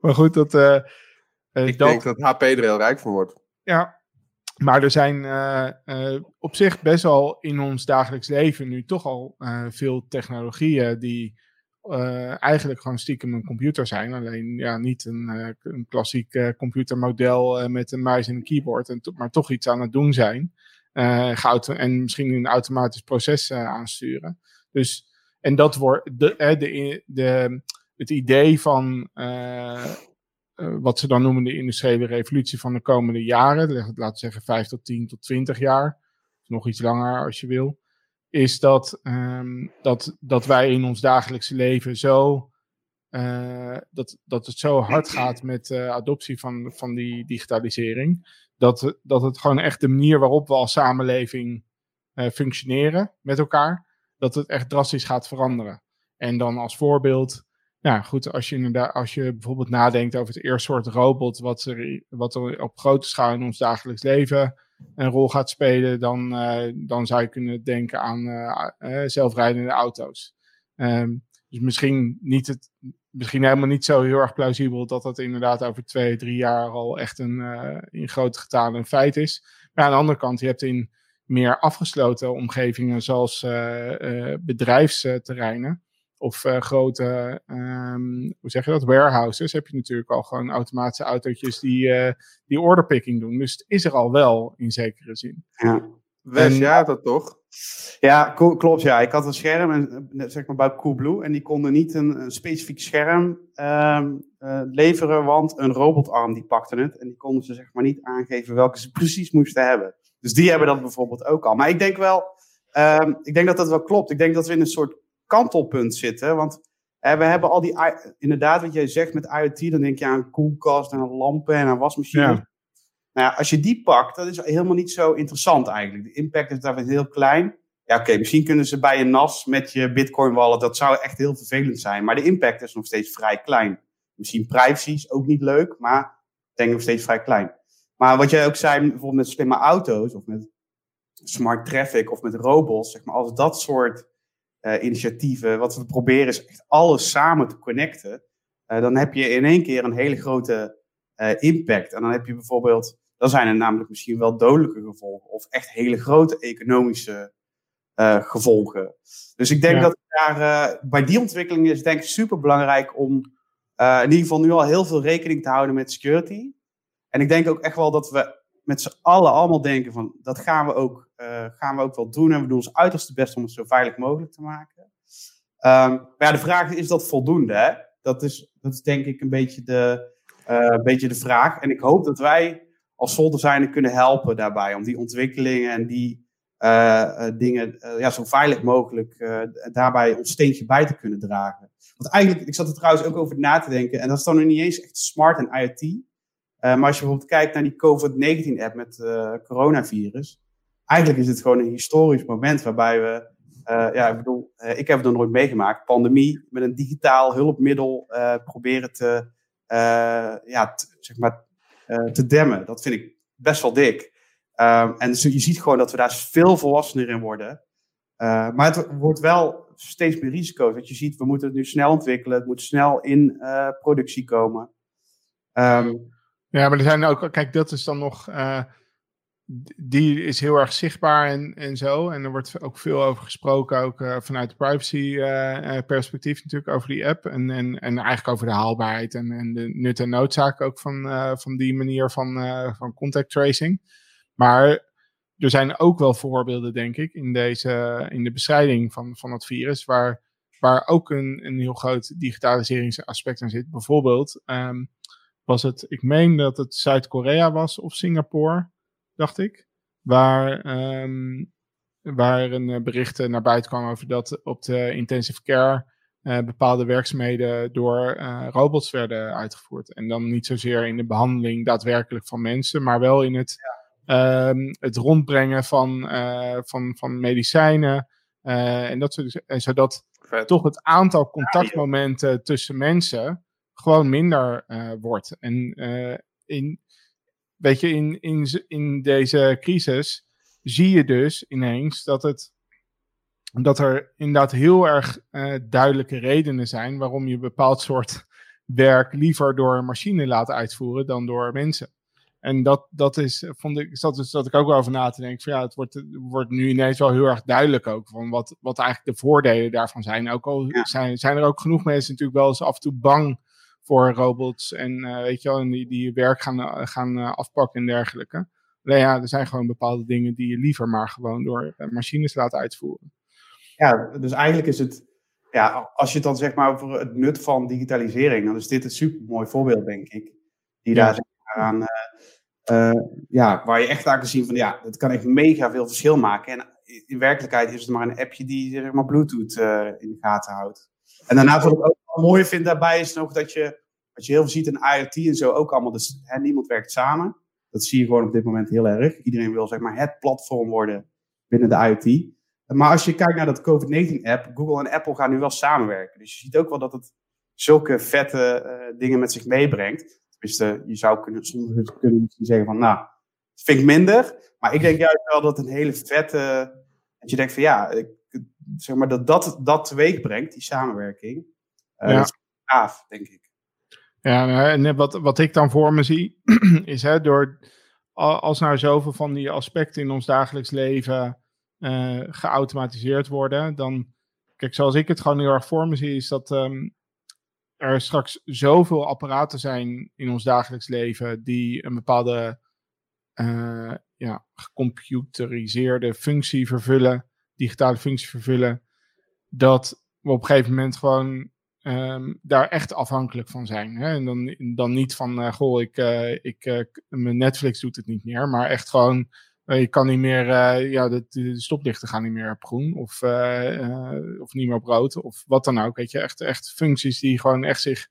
Maar goed, dat... Uh, ik denk dat HP er heel rijk van wordt. Ja, maar er zijn uh, uh, op zich best wel in ons dagelijks leven nu toch al veel technologieën die eigenlijk gewoon stiekem een computer zijn. Alleen ja, niet een, een klassiek computermodel met een muis en een keyboard, en maar toch iets aan het doen zijn en misschien een automatisch proces uh, aansturen. Dus, en dat wordt de, de, de, het idee van uh, wat ze dan noemen de industriële revolutie van de komende jaren, laten we zeggen 5 tot 10 tot 20 jaar, nog iets langer als je wil, is dat, um, dat, dat wij in ons dagelijkse leven zo. Uh, dat, dat het zo hard gaat met uh, adoptie van, van die digitalisering dat, dat het gewoon echt de manier waarop we als samenleving uh, functioneren met elkaar, dat het echt drastisch gaat veranderen. En dan als voorbeeld, ja goed, als je, inderdaad, als je bijvoorbeeld nadenkt over het eerste soort robot wat er, wat er op grote schaal in ons dagelijks leven een rol gaat spelen, dan, dan zou je kunnen denken aan zelfrijdende auto's. Um, dus misschien, niet het, misschien helemaal niet zo heel erg plausibel dat dat inderdaad over twee, drie jaar al echt een, uh, in grote getalen een feit is. Maar aan de andere kant, je hebt in meer afgesloten omgevingen zoals uh, uh, bedrijfsterreinen of grote, um, hoe zeg je dat, warehouses, heb je natuurlijk al gewoon automatische autootjes die, die orderpicking doen. Dus het is er al wel in zekere zin. Ja. Wes, ja, dat toch? Ja, klopt. Ja, ik had een scherm, en, eh, zeg maar bij Coolblue, en die konden niet een, een specifiek scherm uh, uh, leveren, want een robotarm die pakte het en die konden ze zeg maar niet aangeven welke ze precies moesten hebben. Dus die hebben dat bijvoorbeeld ook al. Maar ik denk wel, uh, ik denk dat dat wel klopt. Ik denk dat we in een soort kantelpunt zitten, want we hebben al die, inderdaad, wat jij zegt met IoT, dan denk je aan koelkast en aan lampen en aan wasmachines. Ja. Nou ja, als je die pakt, dat is helemaal niet zo interessant eigenlijk. De impact is daar heel klein. Ja, oké, misschien kunnen ze bij een NAS met je Bitcoin wallet, dat zou echt heel vervelend zijn. Maar de impact is nog steeds vrij klein. Misschien privacy is ook niet leuk, maar ik denk nog steeds vrij klein. Maar wat jij ook zei, bijvoorbeeld met slimme auto's of met smart traffic of met robots, zeg maar, als dat soort uh, initiatieven, wat we proberen is echt alles samen te connecten, uh, dan heb je in één keer een hele grote impact. En dan heb je bijvoorbeeld dan zijn er namelijk misschien wel dodelijke gevolgen of echt hele grote economische uh, gevolgen. Dus ik denk ja. dat daar, uh, bij die ontwikkeling is denk ik super belangrijk om in ieder geval nu al heel veel rekening te houden met security. En ik denk ook echt wel dat we met z'n allen allemaal denken van dat gaan we ook, gaan we ook wel doen. En we doen ons uiterste best om het zo veilig mogelijk te maken. Um, maar ja, de vraag is, is dat voldoende? Hè? Dat, is, dat is denk ik een beetje de, een beetje de vraag. En ik hoop dat wij als solderzijner kunnen helpen daarbij. Om die ontwikkelingen en die uh, dingen uh, ja, zo veilig mogelijk daarbij ons steentje bij te kunnen dragen. Want eigenlijk, ik zat er trouwens ook over na te denken. En dat is dan nog niet eens echt smart en IoT. maar als je bijvoorbeeld kijkt naar die COVID-19 app met coronavirus. Eigenlijk is het gewoon een historisch moment waarbij we ja, ik bedoel, ik heb het nog nooit meegemaakt. Pandemie met een digitaal hulpmiddel proberen te, ja, zeg maar, te demmen. Dat vind ik best wel dik. Ehm, en dus je ziet gewoon dat we daar veel volwassener in worden. Uh, maar het wordt wel steeds meer risico's. Dat je ziet, we moeten het nu snel ontwikkelen. Het moet snel in uh, productie komen. Um, ja, maar er zijn ook, kijk, dat is dan nog, die is heel erg zichtbaar en, en zo. En er wordt ook veel over gesproken, ook vanuit de privacy perspectief natuurlijk, over die app. En, en, en eigenlijk over de haalbaarheid en, en de nut en noodzaak ook van, van die manier van, van contact tracing. Maar er zijn ook wel voorbeelden, denk ik, in, deze, in de bestrijding van, van het virus, waar, waar ook een, een heel groot digitaliseringsaspect aan zit. Bijvoorbeeld um, was het, ik meen dat het Zuid-Korea was of Singapore, dacht ik, waar, um, waar een eh, bericht naar buiten kwam over dat op de intensive care uh, bepaalde werkzaamheden door uh, robots werden uitgevoerd. En dan niet zozeer in de behandeling daadwerkelijk van mensen, maar wel in het Um, het rondbrengen van, uh, van, van medicijnen. En dat soort, en zodat Vet. toch het aantal contactmomenten tussen mensen gewoon minder wordt. En in, weet je, in, in, in deze crisis zie je dus ineens dat het dat er inderdaad heel erg duidelijke redenen zijn waarom je een bepaald soort werk liever door een machine laat uitvoeren dan door mensen. En dat, dat is, vond ik, zat, dus dat ik ook wel over na te denken. Van ja, het wordt, wordt nu ineens wel heel erg duidelijk ook. Van wat, wat eigenlijk de voordelen daarvan zijn. Ook al zijn, zijn er ook genoeg mensen natuurlijk wel eens af en toe bang voor robots. En uh, weet je wel, en die, die werk gaan, gaan uh, afpakken en dergelijke. Alleen ja, er zijn gewoon bepaalde dingen die je liever maar gewoon door machines laat uitvoeren. Ja, dus eigenlijk is het, ja, als je het dan zeg maar over het nut van digitalisering, dan is dit een super mooi voorbeeld, denk ik. Die ja. daar aan, uh, ja, waar je echt aan kan zien van ja, het kan echt mega veel verschil maken. En in werkelijkheid is het maar een appje die zeg maar, Bluetooth uh, in de gaten houdt. En daarna wat ik ook wel mooi vind daarbij is nog dat je, wat je heel veel ziet in IoT en zo ook allemaal, dus niemand werkt samen. Dat zie je gewoon op dit moment heel erg. Iedereen wil zeg maar het platform worden binnen de IoT. Maar als je kijkt naar dat COVID-19-app, Google en Apple gaan nu wel samenwerken. Dus je ziet ook wel dat het zulke vette uh, dingen met zich meebrengt. Tenminste, je zou kunnen, soms kunnen zeggen van, nou, vind ik minder. Maar ik denk juist wel dat een hele vette, dat je denkt van ja, zeg maar dat dat, dat teweeg brengt, die samenwerking. Uh, ja. Dat is gaaf, denk ik. Ja, en wat, wat ik dan voor me zie, is hè, door als nou zoveel van die aspecten in ons dagelijks leven uh, geautomatiseerd worden, dan, kijk, zoals ik het gewoon heel erg voor me zie, is dat um, er straks zoveel apparaten zijn in ons dagelijks leven die een bepaalde uh, ja, gecomputeriseerde functie vervullen, digitale functie vervullen, dat we op een gegeven moment gewoon um, daar echt afhankelijk van zijn. Hè? En dan, dan niet van, uh, goh, ik, uh, ik, mijn Netflix doet het niet meer, maar echt gewoon je kan niet meer, ja, de, de, stoplichten gaan niet meer op groen of, of niet meer op rood of wat dan ook. Weet je, echt, echt functies die gewoon echt zich,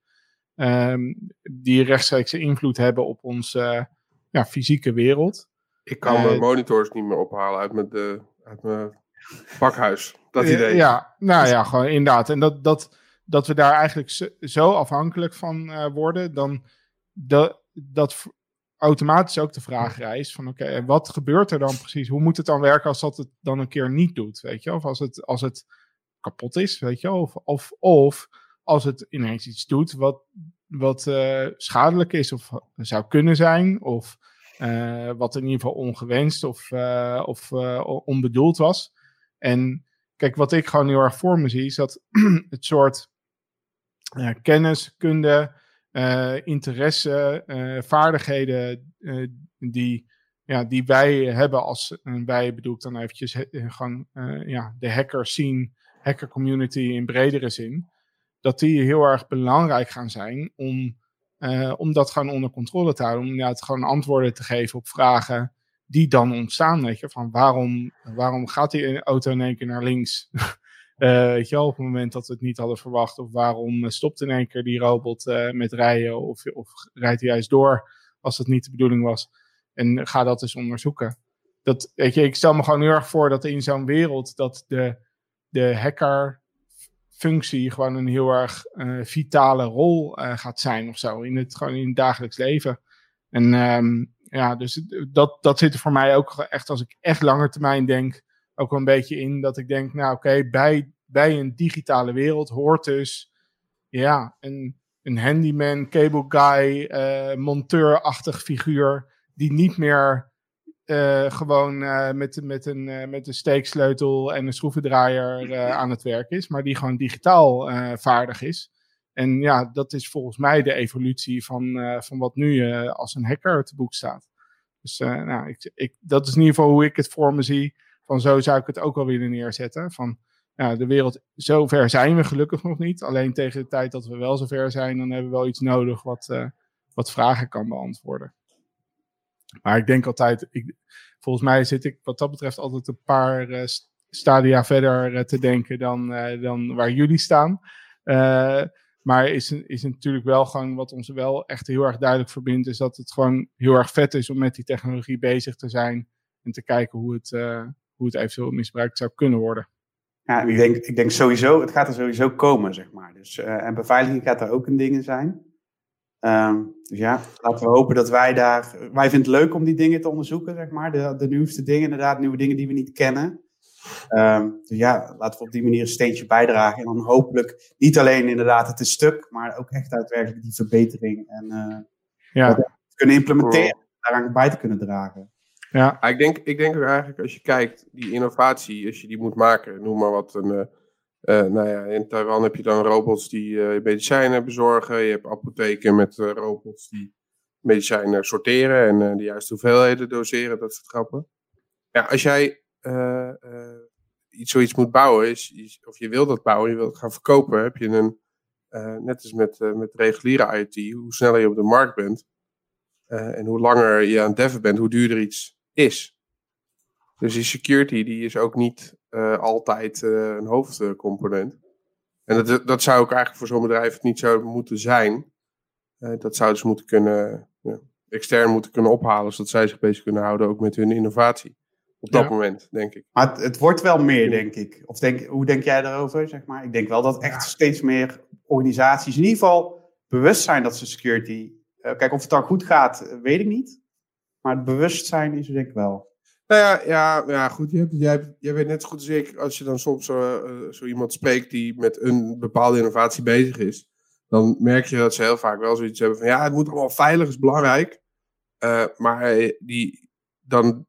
um, die rechtstreekse invloed hebben op onze ja, fysieke wereld. Ik kan mijn monitors niet meer ophalen uit mijn, de, uit mijn pakhuis. Dat idee. Ja, nou ja, gewoon inderdaad. En dat, dat, dat we daar eigenlijk zo, afhankelijk van worden, dan dat, dat automatisch ook de vraag rijst van oké, wat gebeurt er dan precies? Hoe moet het dan werken als dat het dan een keer niet doet, weet je? Of als het, als het kapot is, weet je? Of, of, of als het ineens iets doet wat, wat uh, schadelijk is of zou kunnen zijn, of uh, wat in ieder geval ongewenst of, uh, of onbedoeld was. En kijk, wat ik gewoon heel erg voor me zie, is dat het soort kennis, kunde, uh, interesse, uh, vaardigheden die, ja, die wij hebben als, wij bedoel ik dan eventjes gewoon ja, de hacker scene, hacker community in bredere zin, dat die heel erg belangrijk gaan zijn om, om dat gewoon onder controle te houden, om inderdaad gewoon antwoorden te geven op vragen die dan ontstaan, weet je, van waarom, waarom gaat die auto in één keer naar links? Uh, weet je wel, op het moment dat we het niet hadden verwacht. Of waarom eh, stopt in één keer die robot uh, met rijden? Of, of rijdt hij juist door als dat niet de bedoeling was? En ga dat eens onderzoeken. Dat, weet je, ik stel me gewoon heel erg voor dat in zo'n wereld dat de, de hacker functie gewoon een heel erg eh, vitale rol eh, gaat zijn of zo. In het, gewoon in het dagelijks leven. En ehm, ja, dus dat, dat zit er voor mij ook echt, als ik echt langer termijn denk, ook wel een beetje in. Dat ik denk, nou oké, bij, bij een digitale wereld hoort dus, ja, een, een handyman, cable guy, uh, monteurachtig figuur, die niet meer uh, gewoon uh, met, met, een, met een steeksleutel en een schroevendraaier aan het werk is, maar die gewoon digitaal vaardig is. En ja, dat is volgens mij de evolutie van, van wat nu als een hacker te boek staat. Dus nou, ik, ik, dat is in ieder geval hoe ik het voor me zie. Van zo zou ik het ook wel willen neerzetten. Van ja, de wereld, zover zijn we gelukkig nog niet. Alleen tegen de tijd dat we wel zover zijn, dan hebben we wel iets nodig wat, wat vragen kan beantwoorden. Maar ik denk altijd, ik, volgens mij zit ik wat dat betreft altijd een paar stadia verder te denken dan, dan waar jullie staan. Maar is, is natuurlijk wel gewoon wat ons wel echt heel erg duidelijk verbindt, is dat het gewoon heel erg vet is om met die technologie bezig te zijn en te kijken hoe het, hoe het eventueel misbruikt zou kunnen worden. Ja, ik denk, ik denk sowieso, het gaat er sowieso komen, zeg maar. Dus, en beveiliging gaat er ook een ding zijn. Um, dus ja, laten we hopen dat wij daar. Wij vinden het leuk om die dingen te onderzoeken, zeg maar. De, de nieuwste dingen, inderdaad, nieuwe dingen die we niet kennen. Um, dus ja, laten we op die manier een steentje bijdragen. En dan hopelijk niet alleen inderdaad het is stuk, maar ook echt daadwerkelijk die verbetering en uh, ja. kunnen implementeren, daaraan bij te kunnen dragen. Ja, ik denk, ik denk ook eigenlijk als je kijkt, die innovatie, als je die moet maken, noem maar wat, een, uh, uh, nou ja, in Taiwan heb je dan robots die uh, medicijnen bezorgen. Je hebt apotheken met uh, robots die medicijnen sorteren en de juiste hoeveelheden doseren, dat soort grappen. Ja, als jij iets, zoiets moet bouwen, is, of je wil dat bouwen, je wilt gaan verkopen, heb je een, net als met, met reguliere IoT, hoe sneller je op de markt bent en hoe langer je aan het deven bent, hoe duurder iets is. Dus die security die is ook niet altijd een hoofdcomponent. En dat, dat zou ook eigenlijk voor zo'n bedrijf niet zo moeten zijn. Dat zouden ze moeten kunnen, ja, extern moeten kunnen ophalen, zodat zij zich bezig kunnen houden ook met hun innovatie. Op dat ja. moment, denk ik. Maar het, het, wordt wel meer, denk ik. Of denk, hoe denk jij daarover? Zeg maar? Ik denk wel dat echt steeds meer organisaties in ieder geval bewust zijn dat ze security. kijk, of het dan goed gaat, weet ik niet. Maar het bewustzijn is er denk ik wel. Nou ja, ja, ja goed. Je hebt, jij, jij weet net zo goed als ik, als je dan soms zo, uh, zo iemand spreekt die met een bepaalde innovatie bezig is, dan merk je dat ze heel vaak wel zoiets hebben van ja, het moet allemaal veilig, is belangrijk. Uh, maar die dan,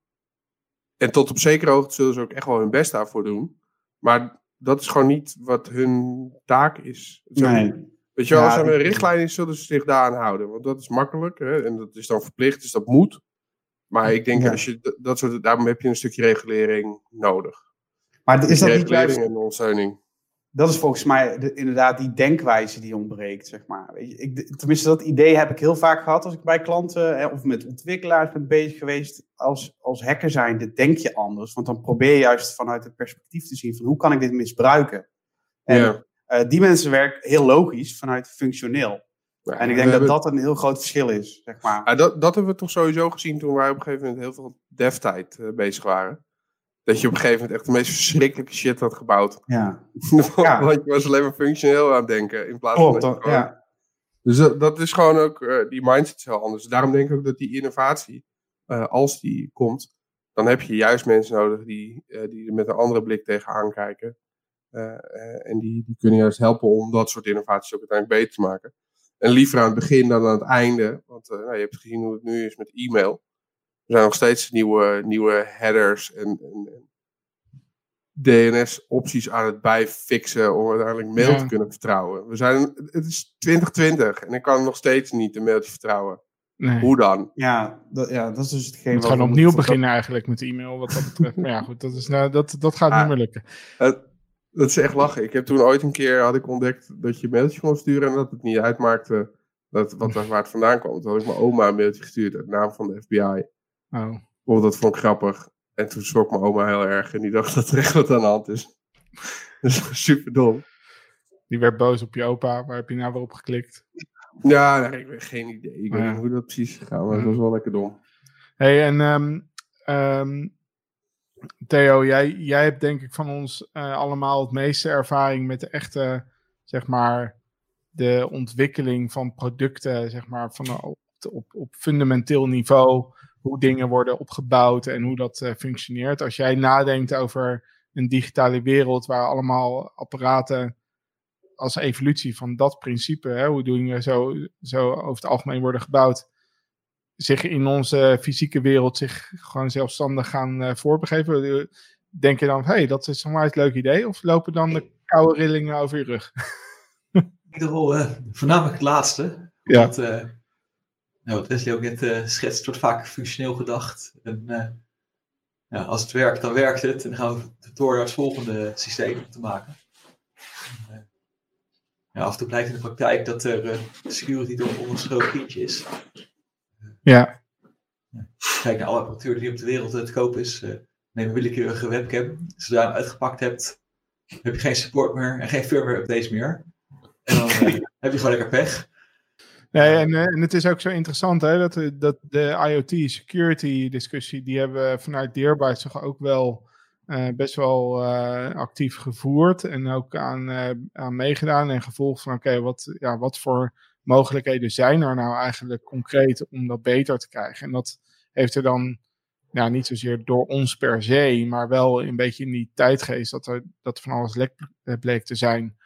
en tot op zekere hoogte zullen ze ook echt wel hun best daarvoor doen. Maar dat is gewoon niet wat hun taak is. Nee. Weet je wel, als er een richtlijn is, zullen ze zich daaraan houden. Want dat is makkelijk hè, en dat is dan verplicht, dus dat moet. Maar ik denk, als je dat soort, daarom heb je een stukje regulering nodig. Maar is dat niet juist... en ondersteuning. Dat is volgens mij de, inderdaad die denkwijze die ontbreekt, zeg maar. Weet je, ik, tenminste, dat idee heb ik heel vaak gehad als ik bij klanten hè, of met ontwikkelaars ben bezig geweest. Als, als hacker zijnde denk je anders. Want dan probeer je juist vanuit het perspectief te zien van hoe kan ik dit misbruiken. En ja. uh, die mensen werken heel logisch vanuit functioneel. Ja, en ik denk dat dat een heel groot verschil is, zeg maar. Ja, dat, dat hebben we toch sowieso gezien toen wij op een gegeven moment heel veel dev-tijd uh, bezig waren. Dat je op een gegeven moment echt de meest verschrikkelijke shit had gebouwd. Ja. Want je was alleen maar functioneel aan het denken. In plaats van. dat, ja. Dus dat, dat, is gewoon ook, uh, die mindset is heel anders. Daarom denk ik ook dat die innovatie, uh, als die komt, dan heb je juist mensen nodig die, die er met een andere blik tegenaan kijken. en die, die kunnen juist helpen om dat soort innovaties ook uiteindelijk beter te maken. En liever aan het begin dan aan het einde. Want nou, je hebt gezien hoe het nu is met e-mail. Er zijn nog steeds nieuwe, nieuwe headers en, en, DNS-opties aan het bijfixen om uiteindelijk mail ja. te kunnen vertrouwen. We zijn, het is 2020 en ik kan nog steeds niet een mailtje vertrouwen. Nee. Hoe dan? Ja dat, ja, dat is dus hetgeen. Moet gewoon opnieuw beginnen eigenlijk met e-mail wat dat betreft. maar ja, goed, dat, is, nou, dat, dat gaat ah, niet meer lukken. Het, dat is echt lachen. Ik heb toen ooit een keer had ik ontdekt dat je een mailtje kon sturen en dat het niet uitmaakte dat, wat, waar het vandaan kwam. Toen had ik mijn oma een mailtje gestuurd uit naam van de FBI. Oh. Oh, dat vond ik grappig. En toen schrok mijn oma heel erg en die dacht dat er echt wat aan de hand is. dat is super dom. Die werd boos op je opa. Waar heb je nou weer op geklikt? Ja, nee, ik heb geen idee. Ik weet niet hoe dat precies gegaan, maar het was wel lekker dom. hey, en um, um, Theo, jij, jij hebt denk ik van ons uh, allemaal het meeste ervaring met de echte, zeg maar, de ontwikkeling van producten, zeg maar, van, op, op, op fundamenteel niveau, hoe dingen worden opgebouwd en hoe dat uh, functioneert. Als jij nadenkt over een digitale wereld waar allemaal apparaten als evolutie van dat principe, hè, hoe dingen zo, zo over het algemeen worden gebouwd, zich in onze fysieke wereld zich gewoon zelfstandig gaan uh, voorbegeven. Denk je dan, hé, hey, dat is een het leuk idee? Of lopen dan de koude rillingen over je rug? Ik dacht uh, voornamelijk het laatste. Ja. Want, nou, wat Wesley ook net uh, schetst, wordt vaak functioneel gedacht. En ja, als het werkt, dan werkt het. En dan gaan we door naar het volgende systeem te maken. En, ja, af en toe blijkt in de praktijk dat er security door een ondergeschoven kindje is. Ja. Kijk naar alle apparatuur die op de wereld te koop is. Neem een willekeurige webcam. Zodra je hem uitgepakt hebt, heb je geen support meer en geen firmware updates meer. En dan heb je gewoon lekker pech. Nee, en, uh, en het is ook zo interessant hè, dat, dat de IoT security discussie, die hebben we vanuit Deerbyte toch ook wel best wel actief gevoerd en ook aan, aan meegedaan en gevolgd van oké, wat, ja, wat voor mogelijkheden zijn er nou eigenlijk concreet om dat beter te krijgen? En dat heeft er dan niet zozeer door ons per se, maar wel een beetje in die tijdgeest dat er dat van alles lek bleek te zijn,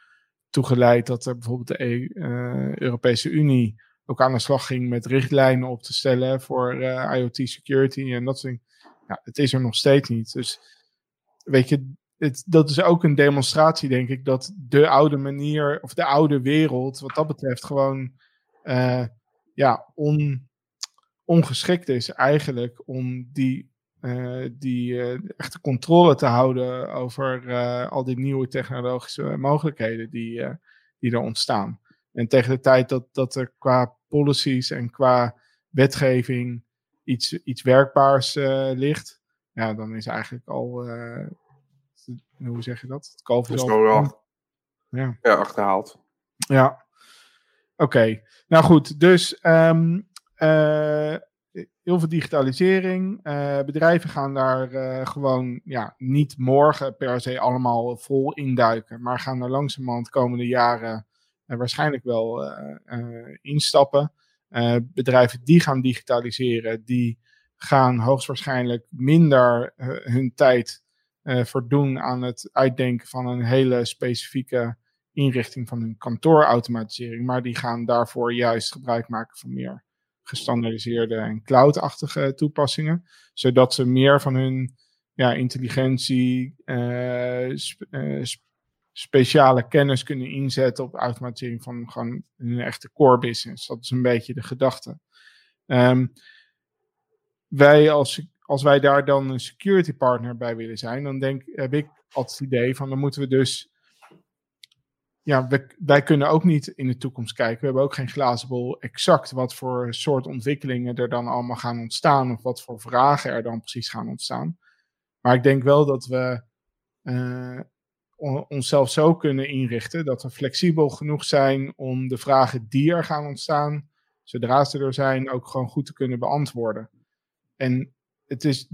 toegeleid dat er bijvoorbeeld de uh, Europese Unie ook aan de slag ging met richtlijnen op te stellen voor uh, IoT security en dat soort. Ja, het is er nog steeds niet. Dus weet je, het, dat is ook een demonstratie, denk ik, dat de oude manier, of de oude wereld, wat dat betreft, gewoon uh, ja, on, ongeschikt is eigenlijk om die, uh, die uh, echte controle te houden over al die nieuwe technologische mogelijkheden die, die er ontstaan. En tegen de tijd dat, dat er qua policies en qua wetgeving iets, iets werkbaars ligt, ja, dan is eigenlijk al hoe zeg je dat? Het kalf is al ja. ja, achterhaald. Ja, oké. Nou goed, dus um, uh, heel veel digitalisering. Uh, bedrijven gaan daar uh, gewoon ja, niet morgen per se allemaal vol induiken, maar gaan er langzamerhand de komende jaren waarschijnlijk wel instappen. bedrijven die gaan digitaliseren, die gaan hoogstwaarschijnlijk minder hun tijd voldoen aan het uitdenken van een hele specifieke inrichting van hun kantoorautomatisering. Maar die gaan daarvoor juist gebruik maken van meer gestandardiseerde en cloud-achtige toepassingen. Zodat ze meer van hun ja, intelligentie, sp uh, speciale kennis kunnen inzetten op automatisering van gewoon hun echte core business. Dat is een beetje de gedachte. Um, wij als als wij daar dan een security partner bij willen zijn, dan denk, heb ik altijd het idee van dan moeten we dus. Ja, we, wij kunnen ook niet in de toekomst kijken. We hebben ook geen glazen bol exact wat voor soort ontwikkelingen er dan allemaal gaan ontstaan. Of wat voor vragen er dan precies gaan ontstaan. Maar ik denk wel dat we uh, onszelf zo kunnen inrichten dat we flexibel genoeg zijn om de vragen die er gaan ontstaan, zodra ze er zijn, ook gewoon goed te kunnen beantwoorden. En het is,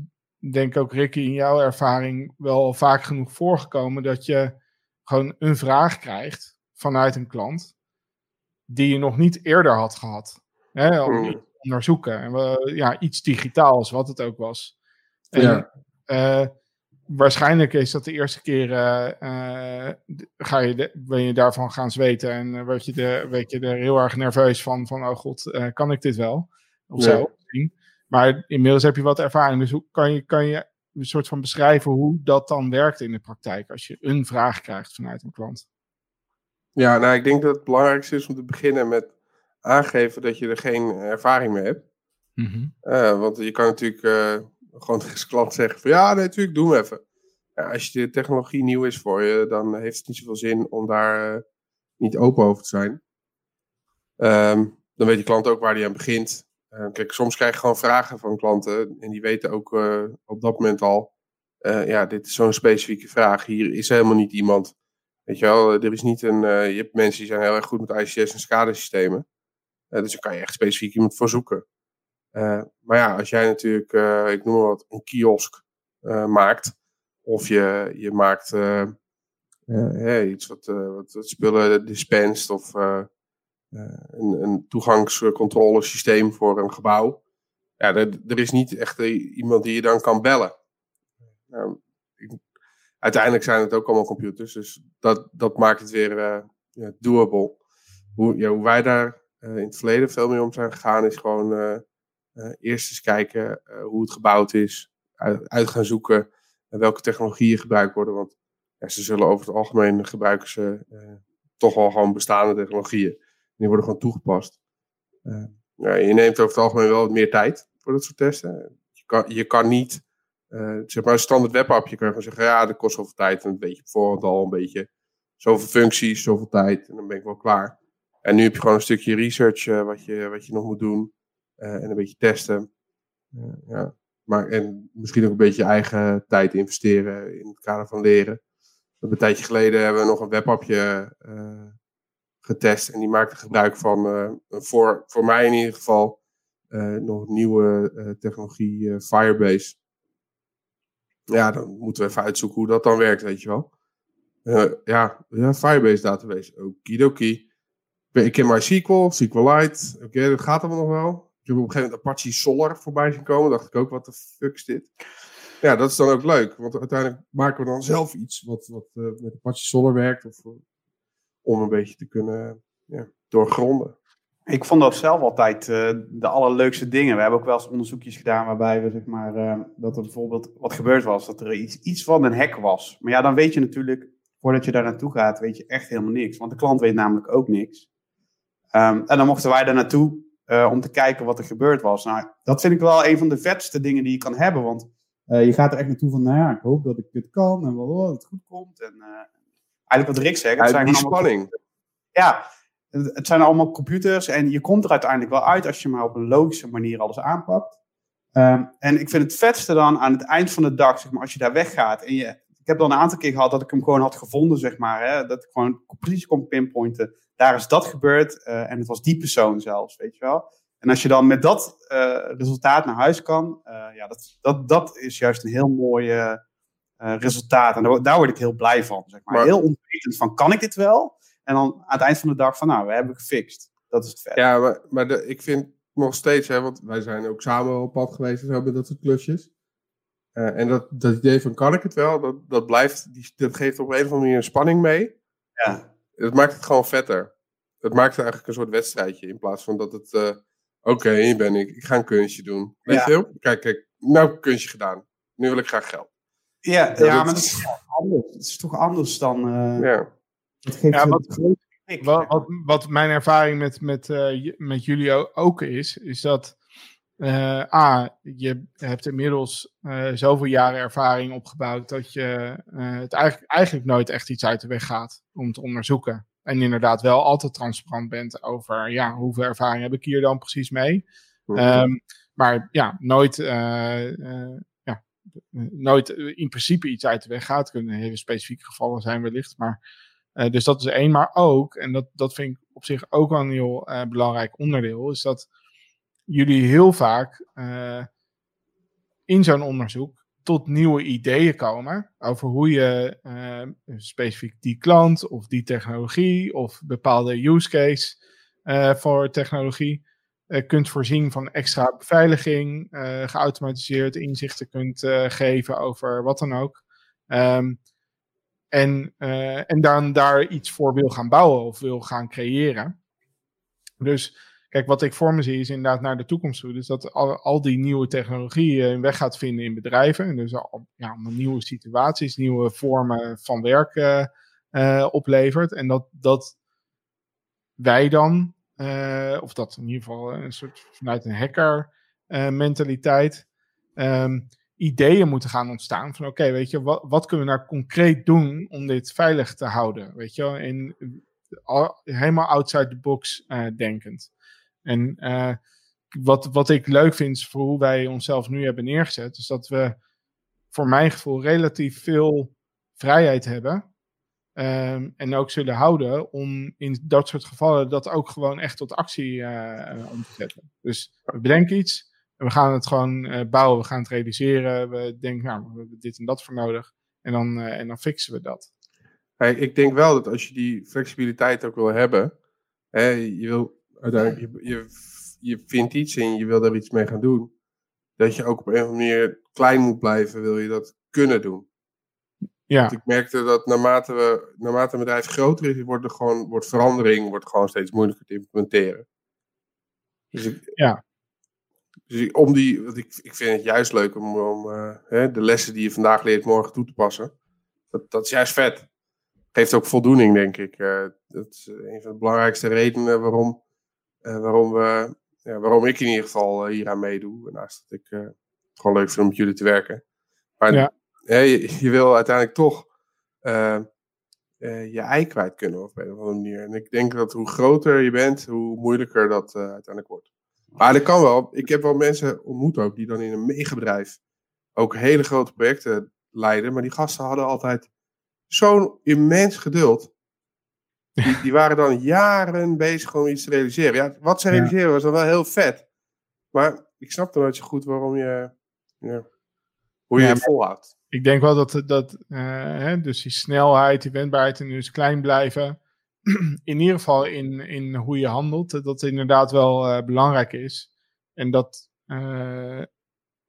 denk ik ook Ricky, in jouw ervaring wel vaak genoeg voorgekomen dat je gewoon een vraag krijgt vanuit een klant die je nog niet eerder had gehad. Hè, om hmm. onderzoeken. En we, ja, iets digitaals, wat het ook was. En, ja. Uh, waarschijnlijk is dat de eerste keer uh, ga je de, ben je daarvan gaan zweten en word je, de, weet je er heel erg nerveus van, van oh god, kan ik dit wel? Of ja. zo. Maar inmiddels heb je wat ervaring. Dus hoe kan je, kan je een soort van beschrijven hoe dat dan werkt in de praktijk als je een vraag krijgt vanuit een klant? Ja, nou, ik denk dat het belangrijkste is om te beginnen met aangeven dat je er geen ervaring mee hebt. Mm -hmm. uh, want je kan natuurlijk uh, gewoon tegen klant zeggen van ja, nee, natuurlijk, doe hem even. Ja, als je de technologie nieuw is voor je, dan heeft het niet zoveel zin om daar uh, niet open over te zijn. Um, dan weet je klant ook waar hij aan begint. Uh, kijk, soms krijg je gewoon vragen van klanten en die weten ook uh, op dat moment al, uh, ja, dit is zo'n specifieke vraag. Hier is helemaal niet iemand. Weet je wel, er is niet een, je hebt mensen die zijn heel erg goed met ICS en SCADA-systemen. dus daar kan je echt specifiek iemand voor zoeken. maar ja, als jij natuurlijk, ik noem maar wat, een kiosk eh, maakt. Of je, je maakt eh, eh, iets wat, eh, wat, wat spullen dispenst of eh, eh, een, een toegangscontrolesysteem voor een gebouw. Ja, er, er is niet echt eh, iemand die je dan kan bellen. Nou, uiteindelijk zijn het ook allemaal computers, dus dat, dat maakt het weer eh, ja, doable. Hoe, hoe wij daar eh, in het verleden veel mee om zijn gegaan, is gewoon eh, eh, eerst eens kijken eh, hoe het gebouwd is, uit, gaan zoeken eh, welke technologieën gebruikt worden. Want ja, ze zullen over het algemeen gebruiken ze eh, toch wel gewoon bestaande technologieën. Die worden gewoon toegepast. Eh, ja, je neemt over het algemeen wel wat meer tijd voor dat soort testen. Je kan, je kan niet, eh, zeg maar een standaard webappje, kan je gewoon zeggen, ja, dat kost zoveel tijd. En een beetje voorhand al een beetje zoveel functies, zoveel tijd. En dan ben ik wel klaar. En nu heb je gewoon een stukje research eh, wat, je, wat je nog moet doen. en een beetje testen. Ja. maar, en misschien ook een beetje je eigen tijd investeren in het kader van leren. Een tijdje geleden hebben we nog een webappje getest. En die maakte gebruik van, eh, voor, voor mij in ieder geval, eh, nog nieuwe eh, technologie, Firebase. Ja, dan moeten we even uitzoeken hoe dat dan werkt, weet je wel. Ja, ja, Firebase database. Okidoki. Ik ken MySQL, SQLite. Oké, dat gaat allemaal nog wel. Ik heb op een gegeven moment Apache Solar voorbij zien komen. dacht ik ook, wat de fuck is dit? Ja, dat is dan ook leuk. Want uiteindelijk maken we dan zelf iets wat, wat eh, met Apache Solar werkt. Of, om een beetje te kunnen ja, doorgronden. Ik vond dat zelf altijd eh, de allerleukste dingen. We hebben ook wel eens onderzoekjes gedaan waarbij we zeg maar eh, dat er bijvoorbeeld wat gebeurd was, dat er iets, iets van een hack was. Maar ja, dan weet je natuurlijk, voordat je daar naartoe gaat, weet je echt helemaal niks. Want de klant weet namelijk ook niks. Ehm, en dan mochten wij daar naartoe eh, om te kijken wat er gebeurd was. Nou, dat vind ik wel een van de vetste dingen die je kan hebben. Want je gaat er echt naartoe van, nou ja, ik hoop dat ik het kan en wel dat het goed komt. En eigenlijk wat Rick zegt, het zijn die spanning. ja, het zijn allemaal computers en je komt er uiteindelijk wel uit als je maar op een logische manier alles aanpakt. Ehm, en ik vind het vetste dan aan het eind van de dag, zeg maar, als je daar weggaat. En je, ik heb dan een aantal keer gehad dat ik hem gewoon had gevonden, zeg maar. Hè, dat ik gewoon precies kon pinpointen. Daar is dat gebeurd eh, en het was die persoon zelfs, weet je wel. En als je dan met dat eh, resultaat naar huis kan, eh, ja, dat, dat, dat is juist een heel mooi eh, resultaat. En daar, daar word ik heel blij van, zeg maar. Maar- Heel onwetend van, kan ik dit wel? En dan aan het eind van de dag van, nou, we hebben gefixt. Dat is het vet. Ja, maar, maar de, ik vind nog steeds, hè, want wij zijn ook samen op pad geweest en zo met dat soort klusjes. Eh, en dat, dat idee van kan ik het wel, dat, dat blijft, die, dat geeft op een of andere manier een spanning mee. Ja. Het maakt het gewoon vetter. Het maakt het eigenlijk een soort wedstrijdje in plaats van dat het, eh, oké, hier ben ik, ik ga een kunstje doen. Weet Ja. je wel? Kijk, kijk, nou kunstje gedaan. Nu wil ik graag geld. Ja, Ja, ja, dat- maar dat is toch anders. Het is toch anders dan... eh Ja. Het geeft Ja, wat- Wat, mijn ervaring met, met, eh, met jullie ook is, is dat eh, A, je hebt inmiddels eh, zoveel jaren ervaring opgebouwd dat je eh, het eigenlijk, eigenlijk nooit echt iets uit de weg gaat om te onderzoeken. En inderdaad wel altijd transparant bent over ja, hoeveel ervaring heb ik hier dan precies mee. Ehm, maar ja, nooit, eh, eh, eh, nooit eh, in principe iets uit de weg gaat. Kunnen hele specifieke gevallen zijn wellicht. Maar, eh, dus dat is één. Maar ook, en dat, dat vind ik op zich ook wel een heel eh, belangrijk onderdeel, is dat jullie heel vaak in zo'n onderzoek tot nieuwe ideeën komen over hoe je specifiek die klant of die technologie of bepaalde use case voor technologie kunt voorzien van extra beveiliging, eh, geautomatiseerd inzichten kunt eh, geven over wat dan ook. Ehm, en, eh, en dan daar iets voor wil gaan bouwen of wil gaan creëren. Dus kijk, wat ik voor me zie is inderdaad naar de toekomst toe. Dus dat al, al die nieuwe technologie een weg gaat vinden in bedrijven. En dus al, nieuwe situaties, nieuwe vormen van werk eh, eh, oplevert. En dat, dat wij dan, eh, of dat in ieder geval een soort vanuit een hacker eh, mentaliteit, ehm, ideeën moeten gaan ontstaan. Van oké, weet je, wat, wat kunnen we nou concreet doen om dit veilig te houden? Weet je al- helemaal outside the box eh, denkend. En eh, wat, wat ik leuk vind is voor hoe wij onszelf nu hebben neergezet, is dat we voor mijn gevoel relatief veel vrijheid hebben. Ehm, en ook zullen houden om in dat soort gevallen dat ook gewoon echt tot actie eh, om te zetten. Dus we bedenken iets, En we gaan het gewoon eh, bouwen, we gaan het realiseren. We denken, nou, we hebben dit en dat voor nodig. En dan, eh, en dan fixen we dat. Ik denk wel dat als je die flexibiliteit ook wil hebben, hè, je wil je, je, je vindt iets en je wil daar iets mee gaan doen, dat je ook op een of andere manier klein moet blijven, wil je dat kunnen doen. Ja, Want ik merkte dat naarmate, we, naarmate een bedrijf groter is, wordt, er gewoon, wordt verandering wordt gewoon steeds moeilijker te implementeren. Dus ik, Ja. Dus ik, om die, want ik, ik vind het juist leuk om, om eh, hè, de lessen die je vandaag leert morgen toe te passen. Dat, dat is juist vet. Geeft ook voldoening, denk ik. Eh, dat is een van de belangrijkste redenen waarom, eh, waarom, we, ja, waarom ik in ieder geval eh, hieraan meedoe. Naast dat ik het gewoon leuk vind om met jullie te werken. Maar Ja. Je, je wil uiteindelijk toch eh, eh, je ei kwijt kunnen op een of andere manier. En ik denk dat hoe groter je bent, hoe moeilijker dat eh, uiteindelijk wordt. Maar dat kan wel. Ik heb wel mensen ontmoet ook die dan in een megabedrijf ook hele grote projecten leiden. Maar die gasten hadden altijd zo'n immens geduld. Die, die waren dan jaren bezig om iets te realiseren. Ja, wat ze realiseren was dan wel heel vet. Maar ik snap dan nooit zo goed waarom je, ja, hoe je Ja, het volhoudt. ik denk wel dat, dat eh, hè, dus die snelheid, die wendbaarheid en dus klein blijven. In ieder geval in, in hoe je handelt, dat dat inderdaad wel eh, belangrijk is. En dat eh,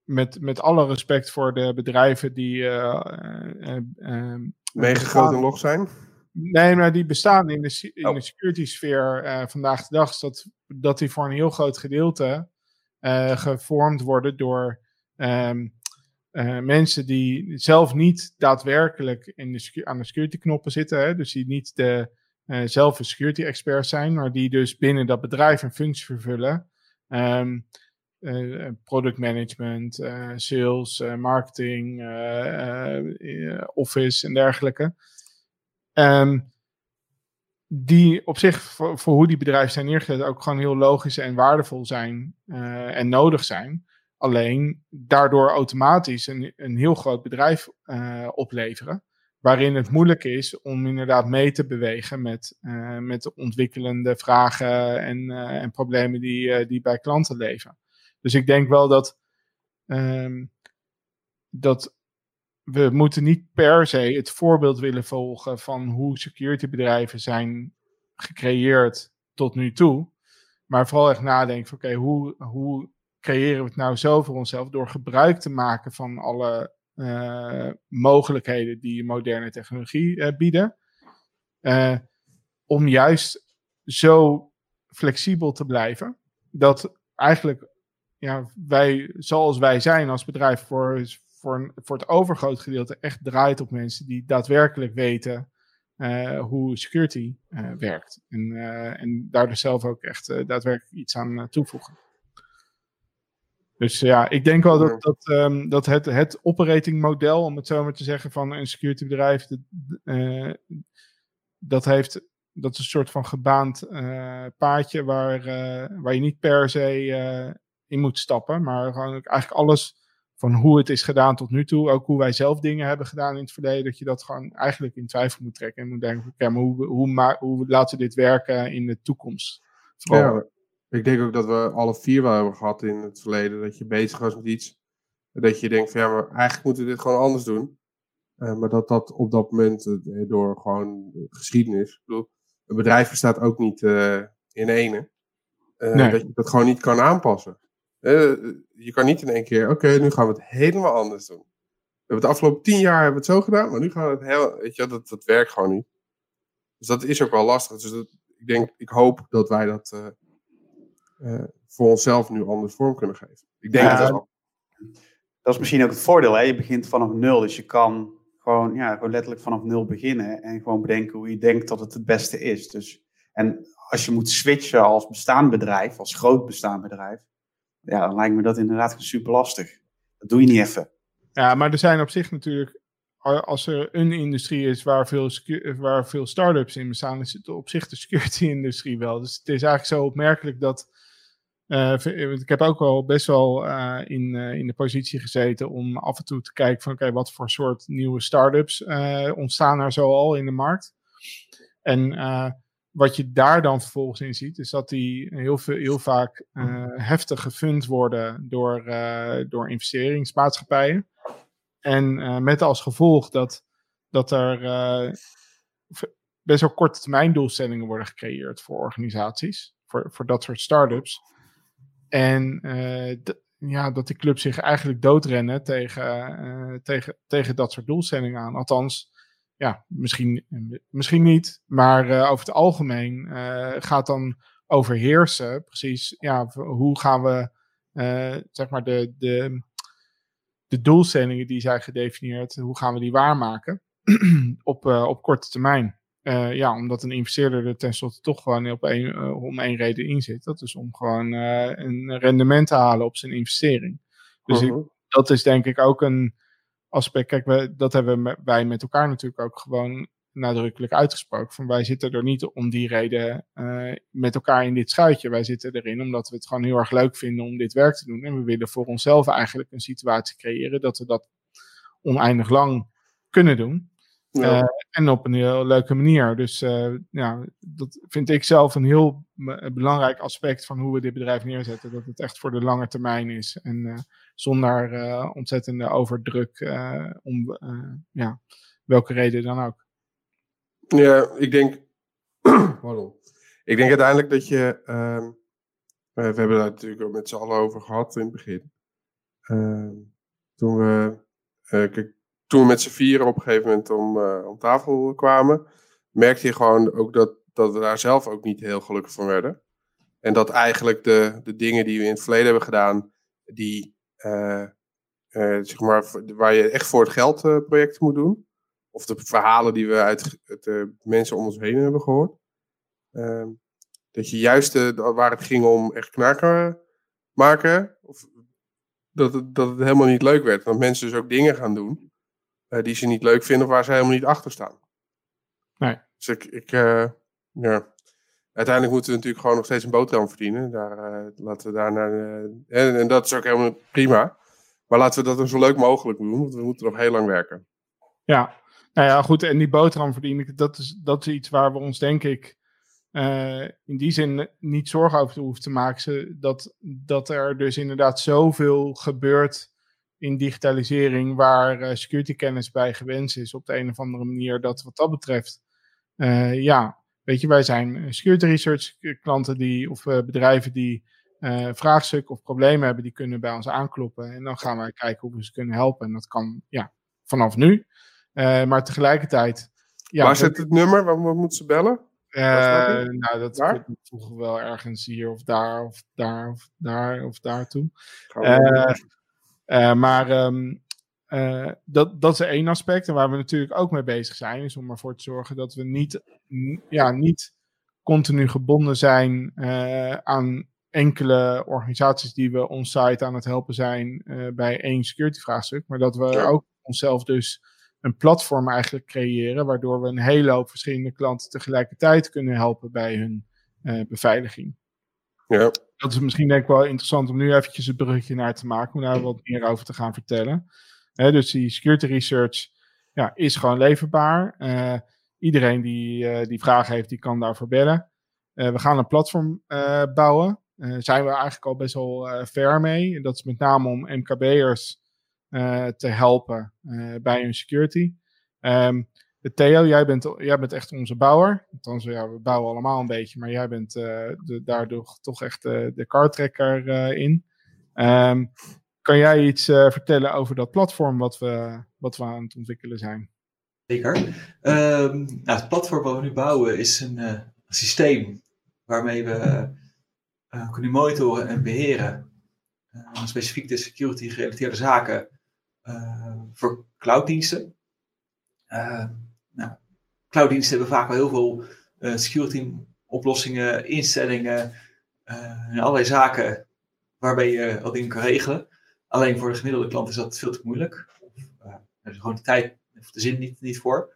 met, met alle respect voor de bedrijven die. bestaan- groot en log zijn. Nee, maar die bestaan in de, in Oh. de security sfeer vandaag de dag. Is dat, dat die voor een heel groot gedeelte gevormd worden door ehm, eh, mensen die zelf niet daadwerkelijk in de, aan de security knoppen zitten. Hè, dus die niet de, eh, zelf security expert zijn, maar die dus binnen dat bedrijf een functie vervullen. Eh, product management, sales, marketing, office en dergelijke. Ehm, die op zich, voor, voor hoe die bedrijven zijn neergezet, ook gewoon heel logisch en waardevol zijn en nodig zijn. Alleen daardoor automatisch een, een heel groot bedrijf eh, opleveren. Waarin het moeilijk is om inderdaad mee te bewegen met, eh, met de ontwikkelende vragen en, eh, en problemen die, die bij klanten leven. Dus ik denk wel dat, ehm, dat we moeten niet per se het voorbeeld willen volgen van hoe securitybedrijven zijn gecreëerd tot nu toe. Maar vooral echt nadenken van oké, hoe, hoe creëren we het nou zo voor onszelf door gebruik te maken van alle eh, mogelijkheden die moderne technologie eh, bieden. Eh, om juist zo flexibel te blijven dat eigenlijk ja, wij, zoals wij zijn als bedrijf, voor, voor, voor het overgroot gedeelte echt draait op mensen die daadwerkelijk weten hoe security werkt. En, en daar dus zelf ook echt daadwerkelijk iets aan toevoegen. Dus ja, ik denk wel dat, dat, ehm, dat het, het operating model, om het zo maar te zeggen, van een security bedrijf, dat, eh, dat heeft dat is een soort van gebaand eh, paadje waar, eh, waar je niet per se in moet stappen, maar gewoon eigenlijk alles van hoe het is gedaan tot nu toe, ook hoe wij zelf dingen hebben gedaan in het verleden, dat je dat gewoon eigenlijk in twijfel moet trekken en moet denken, oké, maar hoe, hoe, hoe laten we dit werken in de toekomst? Vooral, Ja, ik denk ook dat we alle vier wel hebben gehad in het verleden. Dat je bezig was met iets. Dat je denkt van ja, maar eigenlijk moeten we dit gewoon anders doen. Eh, maar dat dat op dat moment eh, door gewoon geschiedenis. Ik bedoel, een bedrijf bestaat ook niet eh, in ene. Nee. Dat je dat gewoon niet kan aanpassen. Je kan niet in één keer, oké, nu gaan we het helemaal anders doen. We hebben het afgelopen tien jaar hebben we het zo gedaan, maar nu gaan we het heel, weet je, dat, dat werkt gewoon niet. Dus dat is ook wel lastig. Dus dat, ik denk, ik hoop dat wij dat voor onszelf nu anders vorm kunnen geven. Ik denk Ja, dat wel. Dat is misschien ook het voordeel. Hè? Je begint vanaf nul, dus je kan gewoon, ja, gewoon letterlijk vanaf nul beginnen en gewoon bedenken hoe je denkt dat het het beste is. Dus, en als je moet switchen als bestaand bedrijf, als groot bestaand bedrijf, ja, dan lijkt me dat inderdaad super lastig. Dat doe je niet even. Ja, maar er zijn op zich natuurlijk, als er een industrie is waar veel, waar veel start-ups in bestaan, is het op zich de security-industrie wel. Dus het is eigenlijk zo opmerkelijk dat. Eh, v- ik heb ook wel best wel eh, in, eh, in de positie gezeten om af en toe te kijken van oké, wat voor soort nieuwe start-ups eh, ontstaan er zo al in de markt. En eh, wat je daar dan vervolgens in ziet, is dat die heel, veel, heel vaak heftig gefund worden door, door investeringsmaatschappijen. En met als gevolg dat, dat er best wel korte termijn doelstellingen worden gecreëerd voor organisaties, voor, voor dat soort start-ups. En ja, dat die clubs zich eigenlijk doodrennen tegen, tegen, tegen dat soort doelstellingen aan. Althans, ja, misschien, misschien niet. Maar uh, over het algemeen gaat dan overheersen. Precies, ja, hoe gaan we, zeg maar, de, de, de doelstellingen die zijn gedefinieerd, hoe gaan we die waarmaken op, op korte termijn? Ja, omdat een investeerder er tenslotte toch gewoon op een, om één reden in zit. Dat is om gewoon een rendement te halen op zijn investering. Dus -huh. ik, mhm. dat is denk ik ook een, aspect. Kijk, we, dat hebben wij met elkaar natuurlijk ook gewoon nadrukkelijk uitgesproken. Van wij zitten er niet om die reden met elkaar in dit schuitje. Wij zitten erin omdat we het gewoon heel erg leuk vinden om dit werk te doen. En we willen voor onszelf eigenlijk een situatie creëren dat we dat oneindig lang kunnen doen. Ja. Uh, en op een heel leuke manier. Dus uh, ja, dat vind ik zelf een heel belangrijk aspect van hoe we dit bedrijf neerzetten. Dat het echt voor de lange termijn is. En uh, zonder ontzettende overdruk om ja, welke reden dan ook. Ja, ik denk. Pardon. Ik denk uiteindelijk dat je. Ehm, we hebben daar natuurlijk ook met z'n allen over gehad in het begin. Ehm, toen we. kijk, toen we met z'n vieren op een gegeven moment om, uh, om tafel kwamen, merkte je gewoon ook dat, dat we daar zelf ook niet heel gelukkig van werden. En dat eigenlijk de, de dingen die we in het verleden hebben gedaan, die, uh, uh, zeg maar, waar je echt voor het geld projecten moet doen, of de verhalen die we uit de mensen om ons heen hebben gehoord, ehm, dat je juist waar het ging om echt knaken maken, of dat het, dat het helemaal niet leuk werd. Dat mensen dus ook dingen gaan doen die ze niet leuk vinden of waar ze helemaal niet achter staan. Nee. Dus ik, ik uh, ja. Uiteindelijk moeten we natuurlijk gewoon nog steeds een boterham verdienen. Daar, uh, laten we daar naar, en, en, dat is ook helemaal prima. Maar laten we dat dan zo leuk mogelijk doen, want we moeten nog heel lang werken. Ja, nou ja, goed. En die boterham verdienen, dat is, dat is iets waar we ons denk ik in die zin niet zorgen over hoeven te maken. Dat, dat er dus inderdaad zoveel gebeurt in digitalisering waar uh, security kennis bij gewenst is op de een of andere manier. Dat wat dat betreft, uh, ja, weet je, wij zijn security research klanten die, of uh, bedrijven die vraagstukken of problemen hebben, die kunnen bij ons aankloppen. En dan gaan wij kijken hoe we ze kunnen helpen. En dat kan, ja, vanaf nu. maar tegelijkertijd. Ja, waar zit het nummer? Waar, waar moeten ze bellen? nou, dat Waar? vroeger wel ergens hier of daar of daar of daar of daartoe. Uh, maar um, uh, dat, dat is één aspect. En waar we natuurlijk ook mee bezig zijn, is om ervoor te zorgen dat we niet, ja, niet continu gebonden zijn uh, aan enkele organisaties die we on-site aan het helpen zijn bij één security vraagstuk. Maar dat we ja. ook onszelf dus een platform eigenlijk creëren, waardoor we een hele hoop verschillende klanten tegelijkertijd kunnen helpen bij hun beveiliging. Ja dat is misschien denk ik wel interessant om nu eventjes een bruggetje naar te maken, om daar wat meer over te gaan vertellen. dus die security research ja, is gewoon leverbaar. Uh, iedereen die, uh, die vragen heeft, die kan daarvoor bellen. Uh, we gaan een platform bouwen. Daar zijn we eigenlijk al best wel ver mee. Dat is met name om MKB'ers te helpen bij hun security. Um, Theo, jij bent, jij bent echt onze bouwer. Althans, ja, we bouwen allemaal een beetje, maar jij bent uh, de, daardoor toch echt uh, de kartrekker in. Um, kan jij iets vertellen over dat platform wat we, wat we aan het ontwikkelen zijn? Zeker. Um, nou, het platform wat we nu bouwen is een systeem waarmee we kunnen monitoren en beheren specifiek de security gerelateerde zaken voor clouddiensten. Clouddiensten hebben vaak wel heel veel uh, security oplossingen, instellingen uh, en allerlei zaken waarbij je al dingen kan regelen. Alleen voor de gemiddelde klant is dat veel te moeilijk. Of, uh, er is gewoon de tijd of de zin niet, niet voor.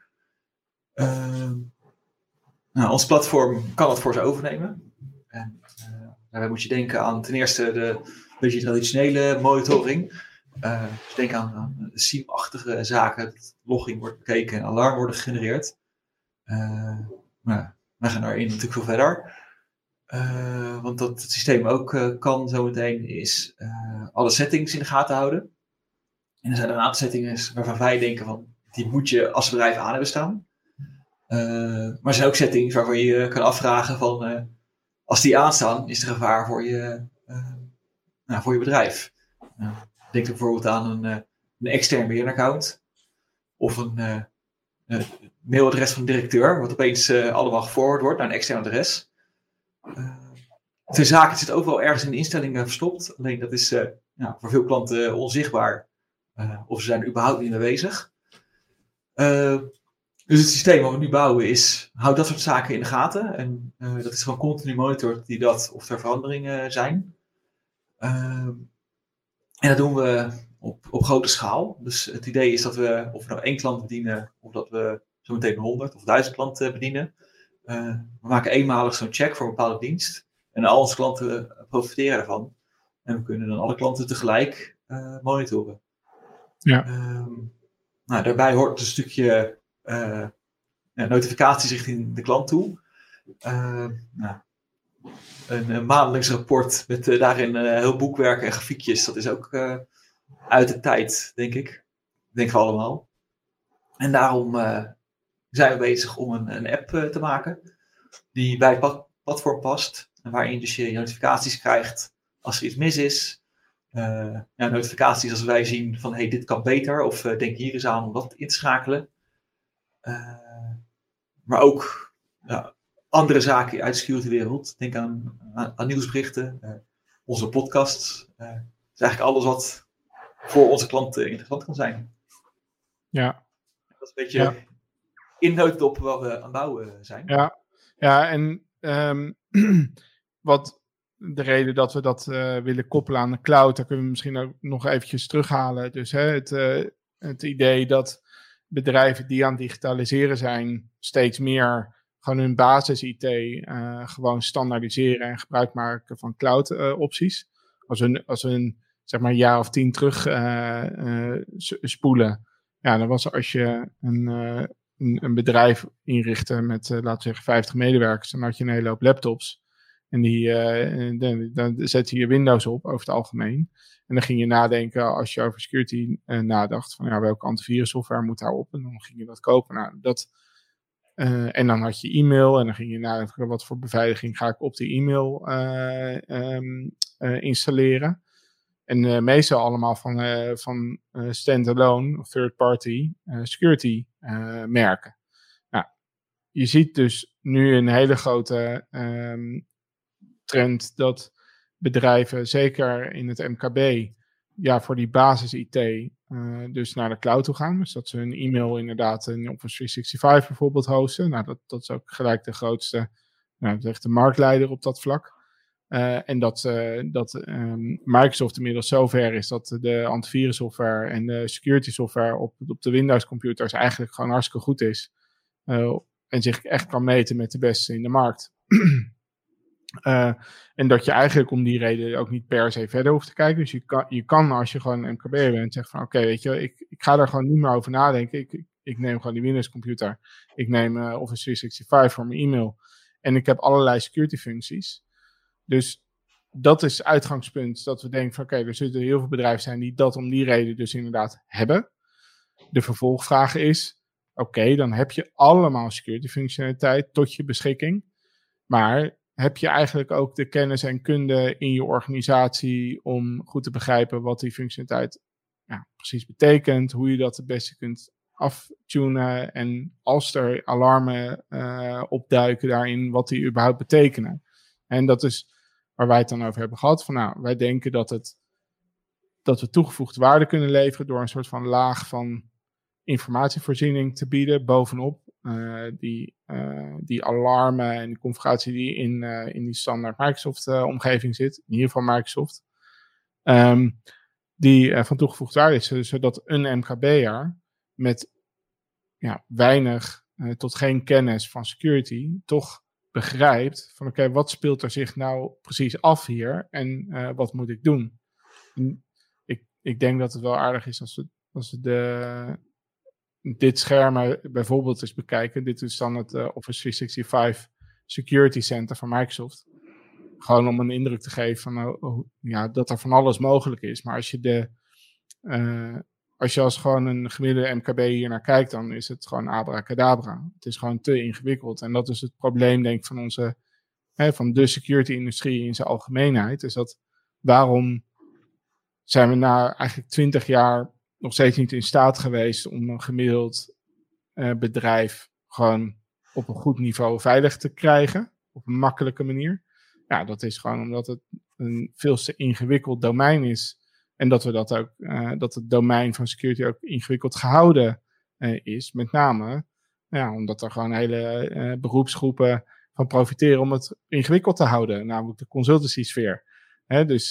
Ehm, nou, ons platform kan het voor ze overnemen. En daarbij moet je denken aan ten eerste de beetje traditionele monitoring. Dus denk aan, aan SIEM-achtige zaken. Dat logging wordt bekeken en alarm worden gegenereerd. Uh, nou, wij gaan daarin natuurlijk veel verder. Uh, want wat het systeem ook uh, kan zometeen is uh, alle settings in de gaten houden. En er zijn een aantal settings waarvan wij denken van die moet je als bedrijf aan hebben staan. maar er zijn ook settings waarvan je kan afvragen van als die aanstaan is er gevaar voor je, nou, voor je bedrijf. denk bijvoorbeeld aan een, een extern beheeraccount of een mailadres van de directeur wat opeens allemaal geforward wordt naar een extern adres. De zaken zit ook wel ergens in de instellingen verstopt. Alleen dat is uh, ja, voor veel klanten onzichtbaar. Of ze zijn er überhaupt niet. Uh, dus het systeem wat we nu bouwen is, houd dat soort zaken in de gaten. En dat is gewoon continu monitort die dat, of er veranderingen zijn. en dat doen we op, op grote schaal. Dus het idee is dat we, of we nou één klant bedienen, of dat we zo meteen 100 of 1000 klanten bedienen. Uh, we maken eenmalig zo'n check voor een bepaalde dienst. En al onze klanten profiteren ervan. En we kunnen dan alle klanten tegelijk monitoren. Ja. Um, nou, daarbij hoort een stukje uh, ja, notificaties richting de klant toe. Nou, een, een, maandelijks rapport met daarin heel boekwerk en grafiekjes. Dat is ook uit de tijd, denk ik. Denken we allemaal. En daarom zijn we bezig om een, een app te maken die bij het platform past. En waarin dus je notificaties krijgt als er iets mis is. Uh, ja, notificaties als wij zien van hey, dit kan beter. Of uh, denk hier eens aan om dat in te schakelen. Uh, maar ook ja, andere zaken uit de security wereld. Denk aan, aan, aan nieuwsberichten, onze podcasts. Is eigenlijk alles wat voor onze klanten interessant kan zijn. Ja. Dat is een beetje ja. In waar we aan het bouwen zijn. Ja, ja en um, wat de reden dat we dat uh, willen koppelen aan de cloud, daar kunnen we misschien ook nog eventjes terughalen. Dus hè, het, uh, het idee dat bedrijven die aan het digitaliseren zijn, steeds meer gewoon hun basis-IT uh, gewoon standaardiseren en gebruik maken van cloud-opties. als we, als we een, zeg maar, jaar of tien terug spoelen, ja, dan was als je een, een, bedrijf inrichtte met, laten we zeggen, 50 medewerkers, dan had je een hele hoop laptops. En die, uh, dan, dan zet je Windows op over het algemeen. En dan ging je nadenken als je over security uh, nadacht. Van ja, welke antivirussoftware moet daarop? En dan ging je dat kopen. Nou, dat, en dan had je e-mail. En dan ging je nadenken wat voor beveiliging ga ik op die e-mail um, installeren. En meestal allemaal van, van standalone of third party security merken. Nou, je ziet dus nu een hele grote um, trend dat bedrijven, zeker in het MKB, ja, voor die basis-IT eh, dus naar de cloud toe gaan. Dus dat ze hun e-mail inderdaad in Office 365 bijvoorbeeld hosten. Nou, dat, dat is ook gelijk de grootste, nou, dat de marktleider op dat vlak. Uh, en dat, uh, dat um, Microsoft inmiddels zover is dat de antivirussoftware en de security software op, op de Windows computers eigenlijk gewoon hartstikke goed is. en zich echt kan meten met de beste in de markt. En dat je eigenlijk om die reden ook niet per se verder hoeft te kijken. Dus je kan, je kan als je gewoon een MKB'er bent, zeggen van oké, weet je, ik, ik ga daar gewoon niet meer over nadenken. Ik, ik, ik neem gewoon die Windows computer. Ik neem Office 365 voor mijn e-mail. En ik heb allerlei security functies. Dus dat is uitgangspunt dat we denken van oké, er zullen heel veel bedrijven zijn die dat om die reden dus inderdaad hebben. De vervolgvraag is, oké, dan heb je allemaal security functionaliteit tot je beschikking. Maar heb je eigenlijk ook de kennis en kunde in je organisatie om goed te begrijpen wat die functionaliteit precies betekent, hoe je dat het beste kunt aftunen en als er alarmen uh, opduiken daarin, wat die überhaupt betekenen. En dat is waar wij het dan over hebben gehad. Van nou, wij denken dat, het, dat we toegevoegde waarde kunnen leveren door een soort van laag van informatievoorziening te bieden bovenop uh, die, uh, die alarmen en configuratie die in, uh, in die standaard Microsoft omgeving zit, in ieder geval Microsoft, um, die van toegevoegde waarde is, zodat een MKB'er met ja, weinig tot geen kennis van security toch begrijpt van oké, wat speelt er zich nou precies af hier en wat moet ik doen? En ik, ik denk dat het wel aardig is als we, als we de, dit scherm bijvoorbeeld eens bekijken. Dit is dan het uh, Office 365 security center van Microsoft. Gewoon om een indruk te geven van, oh, ja, dat er van alles mogelijk is. Maar als je, de, uh, als je als gewoon een gemiddelde MKB hier naar kijkt, dan is het gewoon abracadabra. Het is gewoon te ingewikkeld. En dat is het probleem, denk ik, van onze, hè, van de security-industrie in zijn algemeenheid. Is dat waarom zijn we na eigenlijk twintig jaar nog steeds niet in staat geweest om een gemiddeld uh, bedrijf gewoon op een goed niveau veilig te krijgen. Op een makkelijke manier. Ja, dat is gewoon omdat het een veel te ingewikkeld domein is. En dat we dat ook, uh, dat het domein van security ook ingewikkeld gehouden uh, is. Met name ja, omdat er gewoon hele uh, beroepsgroepen van profiteren om het ingewikkeld te houden. Namelijk de consultancy sfeer. Dus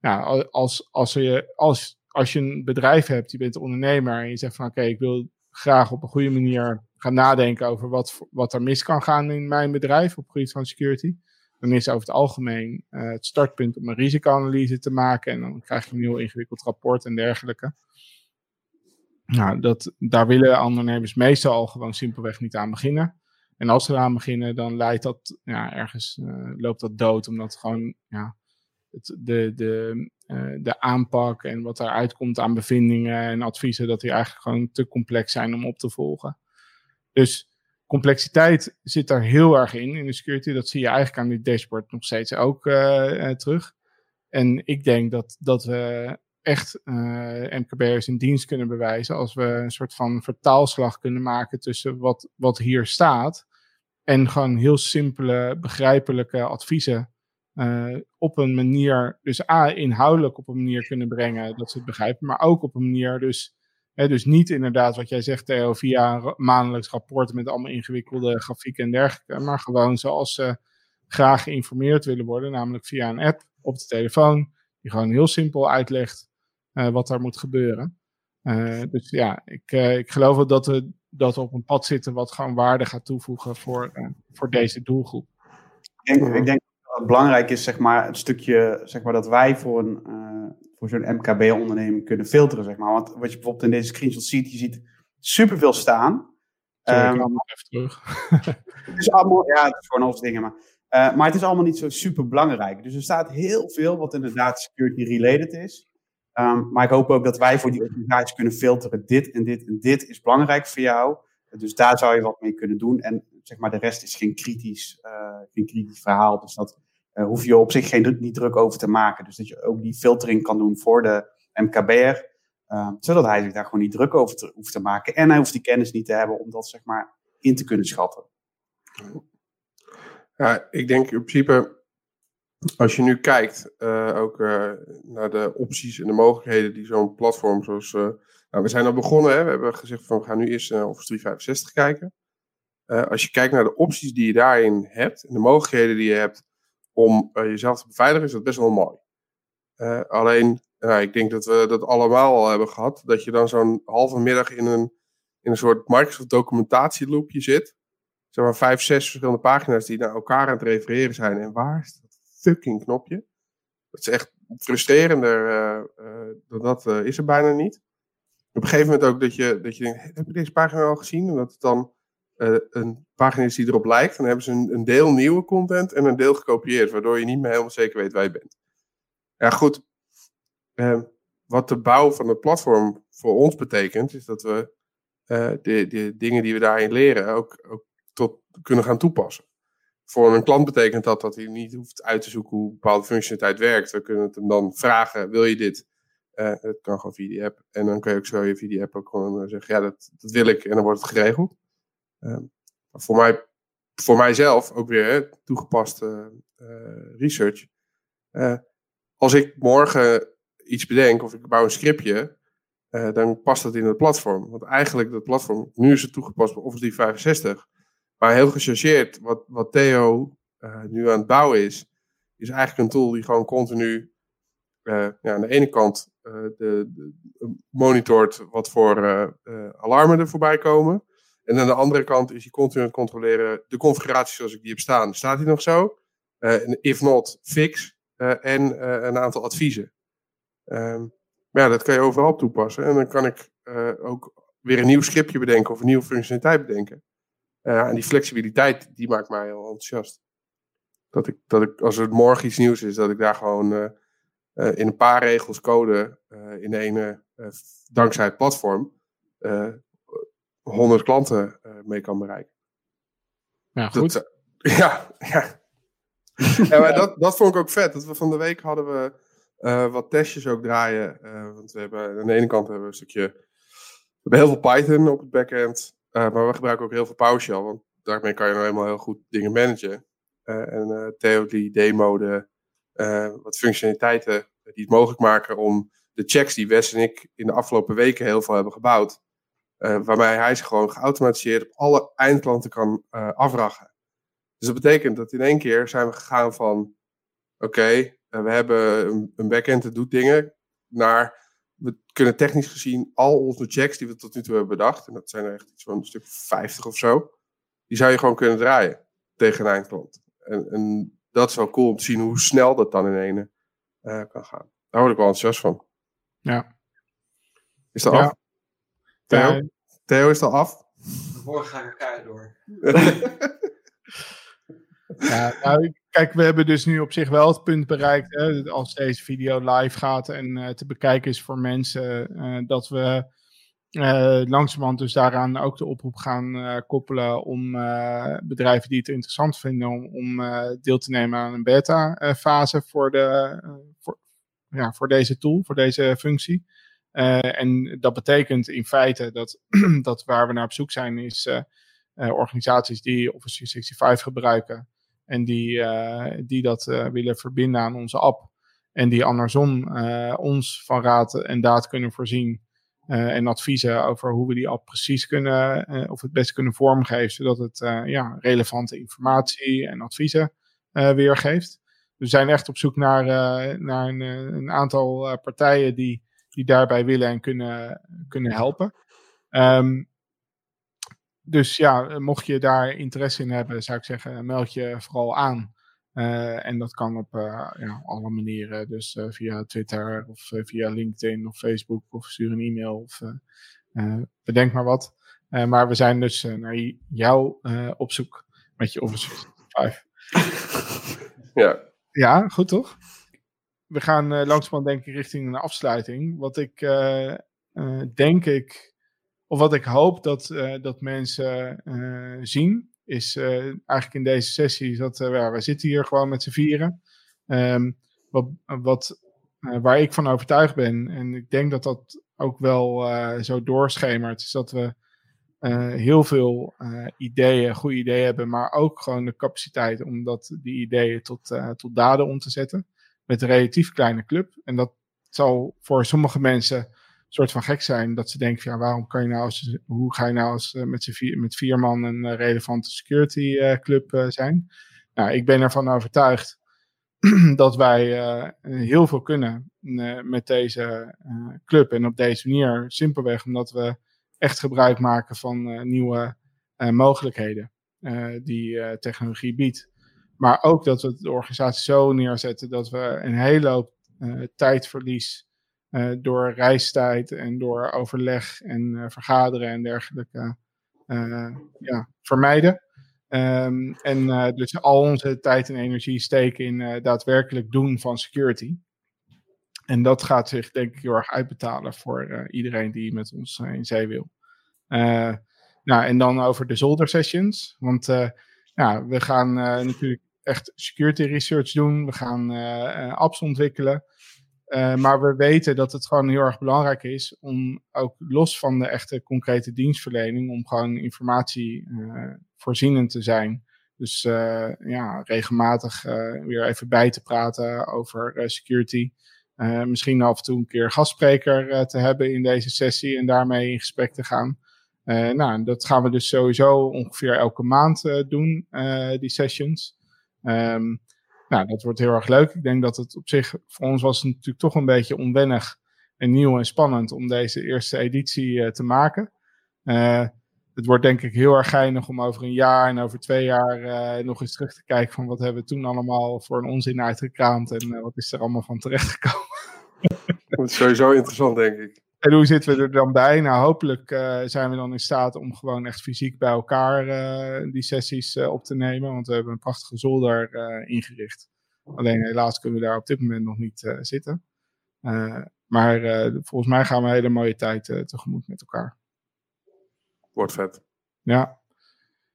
ja, als, als, je, als, als je een bedrijf hebt, je bent ondernemer en je zegt van oké, ik wil graag op een goede manier gaan nadenken over wat, wat er mis kan gaan in mijn bedrijf op het gebied van security. Dan is over het algemeen uh, het startpunt om een risicoanalyse te maken. En dan krijg je een heel ingewikkeld rapport en dergelijke. Nou, dat, daar willen ondernemers meestal al gewoon simpelweg niet aan beginnen. En als ze eraan beginnen, dan leidt dat ja, ergens, uh, loopt dat dood. Omdat gewoon ja, het, de, de, uh, de aanpak en wat daaruit komt aan bevindingen en adviezen, dat die eigenlijk gewoon te complex zijn om op te volgen. Dus complexiteit zit daar heel erg in, in de security. Dat zie je eigenlijk aan dit dashboard nog steeds ook uh, terug. En ik denk dat, dat we echt uh, MKB'ers in dienst kunnen bewijzen als we een soort van vertaalslag kunnen maken tussen wat, wat hier staat en gewoon heel simpele, begrijpelijke adviezen uh, op een manier, dus A, inhoudelijk op een manier kunnen brengen dat ze het begrijpen, maar ook op een manier dus dus niet inderdaad wat jij zegt, Theo, via maandelijks rapport met allemaal ingewikkelde grafieken en dergelijke. Maar gewoon zoals ze graag geïnformeerd willen worden, namelijk via een app op de telefoon, die gewoon heel simpel uitlegt uh, wat daar moet gebeuren. Uh, dus ja, ik, uh, ik geloof dat we, dat op een pad zitten wat gewoon waarde gaat toevoegen voor, voor deze doelgroep. Ik denk, ik denk dat het belangrijk is, zeg maar, het stukje zeg maar, dat wij voor een voor zo'n MKB-onderneming kunnen filteren, zeg maar. Want wat je bijvoorbeeld in deze screenshot ziet, je ziet superveel staan. Sorry, um, even terug. het is allemaal, ja, het is gewoon dingen, maar, uh, maar het is allemaal niet zo super belangrijk. Dus er staat heel veel wat inderdaad security related is. Um, maar ik hoop ook dat wij voor die organisaties kunnen filteren. Dit en dit en dit is belangrijk voor jou. Dus daar zou je wat mee kunnen doen. En zeg maar, de rest is geen kritisch, uh, geen kritisch verhaal. Dus dat uh, hoef je op zich geen, niet druk over te maken. Dus dat je ook die filtering kan doen voor de MKB'er. Uh, zodat hij zich daar gewoon niet druk over hoeft te maken. En hij hoeft die kennis niet te hebben om dat zeg maar in te kunnen schatten. Ja, ik denk in principe, als je nu kijkt uh, ook naar de opties en de mogelijkheden die zo'n platform zoals... Nou, we zijn al begonnen, hè? we hebben gezegd van we gaan nu eerst naar Office 365 kijken. als je kijkt naar de opties die je daarin hebt en de mogelijkheden die je hebt om uh, jezelf te beveiligen, is dat best wel mooi. Uh, alleen, ik denk dat we dat allemaal al hebben gehad, dat je dan zo'n halve middag in een, in een soort Microsoft documentatieloopje zit. Zeg maar vijf, zes verschillende pagina's die naar elkaar aan het refereren zijn. En waar is dat fucking knopje? Dat is echt frustrerender dan dat is er bijna niet. Op een gegeven moment ook dat je, dat je denkt, heb je deze pagina al gezien? En dat het dan uh, een pagina is die erop lijkt, dan hebben ze een, een, deel nieuwe content en een deel gekopieerd, waardoor je niet meer helemaal zeker weet waar je bent. Ja, goed. Uh, wat de bouw van het platform voor ons betekent, is dat we uh, de, de, dingen die we daarin leren ook, ook tot kunnen gaan toepassen. Voor een klant betekent dat dat hij niet hoeft uit te zoeken hoe bepaalde functionaliteit werkt. We kunnen het hem dan vragen, wil je dit? Uh, dat kan gewoon via die app. En dan kun je ook zo via die app ook gewoon zeggen, ja, dat, dat wil ik. En dan wordt het geregeld. Ehm, voor, mij, voor mijzelf ook weer toegepaste uh, research. Uh, als ik morgen iets bedenk of ik bouw een scriptje, uh, dan past dat in het platform. Want eigenlijk dat platform, nu is het toegepast bij Office 365, maar heel gechargeerd, wat, wat Theo nu aan het bouwen is, is eigenlijk een tool die gewoon continu ja, aan de ene kant de, de, monitort wat voor alarmen er voorbij komen. En aan de andere kant is hij continu aan het controleren de configuratie zoals ik die heb staan. Staat hij nog zo? Uh, if not, fix. Uh, en uh, een aantal adviezen. Um, maar ja, dat kan je overal toepassen. En dan kan ik ook weer een nieuw scriptje bedenken of een nieuwe functionaliteit bedenken. en die flexibiliteit, die maakt mij heel enthousiast. Dat ik, dat ik, als er morgen iets nieuws is, dat ik daar gewoon in een paar regels code in de ene, dankzij het platform, 100 klanten mee kan bereiken. Ja, goed. Dat, ja, ja. ja maar dat, dat vond ik ook vet. Dat we van de week hadden we uh, wat testjes ook draaien. Uh, want we hebben aan de ene kant hebben we een stukje. We hebben heel veel Python op het backend. Uh, maar we gebruiken ook heel veel PowerShell. Want daarmee kan je nou helemaal heel goed dingen managen. en Theo die demode wat functionaliteiten die het mogelijk maken om de checks die Wes en ik in de afgelopen weken heel veel hebben gebouwd. Waarmee hij ze gewoon geautomatiseerd op alle eindklanten kan afvragen. Dus dat betekent dat in één keer zijn we gegaan van: oké, we hebben een, een backend dat doet dingen, naar we kunnen technisch gezien al onze checks die we tot nu toe hebben bedacht, en dat zijn er echt zo'n stuk 50 of zo, die zou je gewoon kunnen draaien tegen een eindklant. En, en dat is wel cool om te zien hoe snel dat dan in ene uh, kan gaan. Daar word ik wel enthousiast van. Ja. Is dat af? Theo? Theo, is dat af? Morgen ga ik er door. Ja, nou, kijk, we hebben dus nu op zich wel het punt bereikt, hè, als deze video live gaat en uh, te bekijken is voor mensen, uh, dat we uh, langzamerhand dus daaraan ook de oproep gaan koppelen om bedrijven die het interessant vinden om, om deel te nemen aan een beta-fase voor, de, voor, ja, voor deze tool, voor deze functie. En dat betekent in feite dat, dat waar we naar op zoek zijn is organisaties die Office 365 gebruiken en die, die dat willen verbinden aan onze app. En die andersom ons van raad en daad kunnen voorzien. en adviezen over hoe we die app precies kunnen, of het best kunnen vormgeven. Zodat het ja, relevante informatie en adviezen weergeeft. We zijn echt op zoek naar, naar een, een, aantal partijen die, die daarbij willen en kunnen, kunnen helpen. Um, dus ja, mocht je daar interesse in hebben, zou ik zeggen, meld je vooral aan. Uh, en dat kan op uh, ja, alle manieren. Dus uh, via Twitter of via LinkedIn of Facebook of stuur een e-mail of bedenk maar wat. maar we zijn dus naar jou op zoek met je Office 5. ja. Ja, goed toch? We gaan langzamerhand denk ik richting een afsluiting. Wat ik denk ik of wat ik hoop dat, uh, dat mensen uh, zien, is uh, eigenlijk in deze sessie dat we zitten hier gewoon met z'n vieren. Um, wat, wat, waar ik van overtuigd ben, en ik denk dat dat ook wel zo doorschemert, is dat we heel veel ideeën, goede ideeën hebben, maar ook gewoon de capaciteit om dat, die ideeën tot, tot daden om te zetten. Met een relatief kleine club. En dat zal voor sommige mensen soort van gek zijn. Dat ze denken, ja, waarom kan je nou als, hoe ga je nou als, uh, met, vier, met vier man een uh, relevante security uh, club zijn? Nou, ik ben ervan overtuigd dat wij heel veel kunnen met deze club. En op deze manier simpelweg omdat we echt gebruik maken van nieuwe mogelijkheden die technologie biedt. Maar ook dat we de organisatie zo neerzetten dat we een hele hoop tijdverlies uh, door reistijd en door overleg en uh, vergaderen en dergelijke ja, vermijden. Um, en dus al onze tijd en energie steken in daadwerkelijk doen van security. En dat gaat zich denk ik heel erg uitbetalen voor iedereen die met ons in zee wil. nou, en dan over de zolder sessions. Want ja, we gaan natuurlijk echt security research doen. We gaan apps ontwikkelen. Uh, maar we weten dat het gewoon heel erg belangrijk is om ook los van de echte concrete dienstverlening, om gewoon informatie voorzienend te zijn. Dus ja, regelmatig weer even bij te praten over security. misschien af en toe een keer gastspreker te hebben in deze sessie en daarmee in gesprek te gaan. nou, dat gaan we dus sowieso ongeveer elke maand doen, die sessions. Um, nou, dat wordt heel erg leuk. Ik denk dat het op zich, voor ons was het natuurlijk toch een beetje onwennig en nieuw en spannend om deze eerste editie uh, te maken. Uh, het wordt denk ik heel erg geinig om over een jaar en over twee jaar uh, nog eens terug te kijken van wat hebben we toen allemaal voor een onzin uitgekraamd en wat is er allemaal van terechtgekomen. Dat is sowieso interessant, denk ik. En hoe zitten we er dan bij? Nou, hopelijk eh, zijn we dan in staat om gewoon echt fysiek bij elkaar eh, die sessies eh, op te nemen. Want we hebben een prachtige zolder ingericht. Alleen helaas kunnen we daar op dit moment nog niet zitten. maar volgens mij gaan we een hele mooie tijd tegemoet met elkaar. Wordt vet. Ja.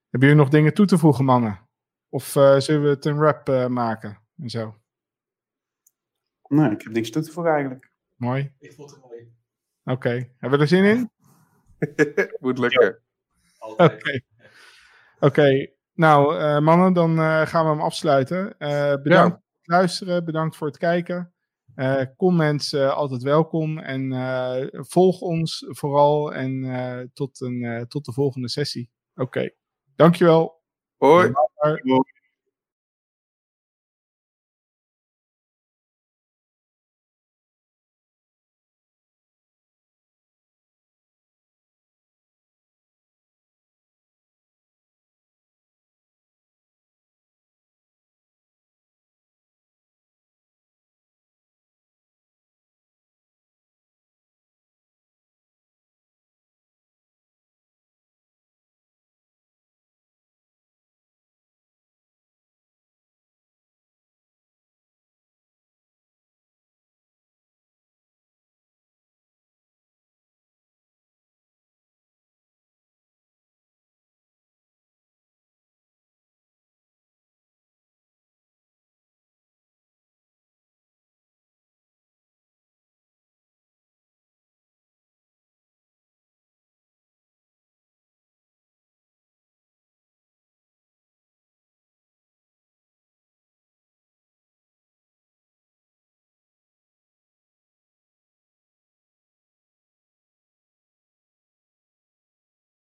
Hebben jullie nog dingen toe te voegen, mannen? Of zullen we het een rap maken en zo? Nee, ik heb niks toe te voegen eigenlijk. Mooi. Ik vond het mooi. Oké, hebben we er zin in? Moet lukken. Oké. Oké, nou uh, mannen, dan uh, gaan we hem afsluiten. Uh, bedankt ja. voor het luisteren, bedankt voor het kijken. comments altijd welkom en volg ons vooral en tot, een, tot de volgende sessie. Oké, dankjewel. Hoi. Hoi.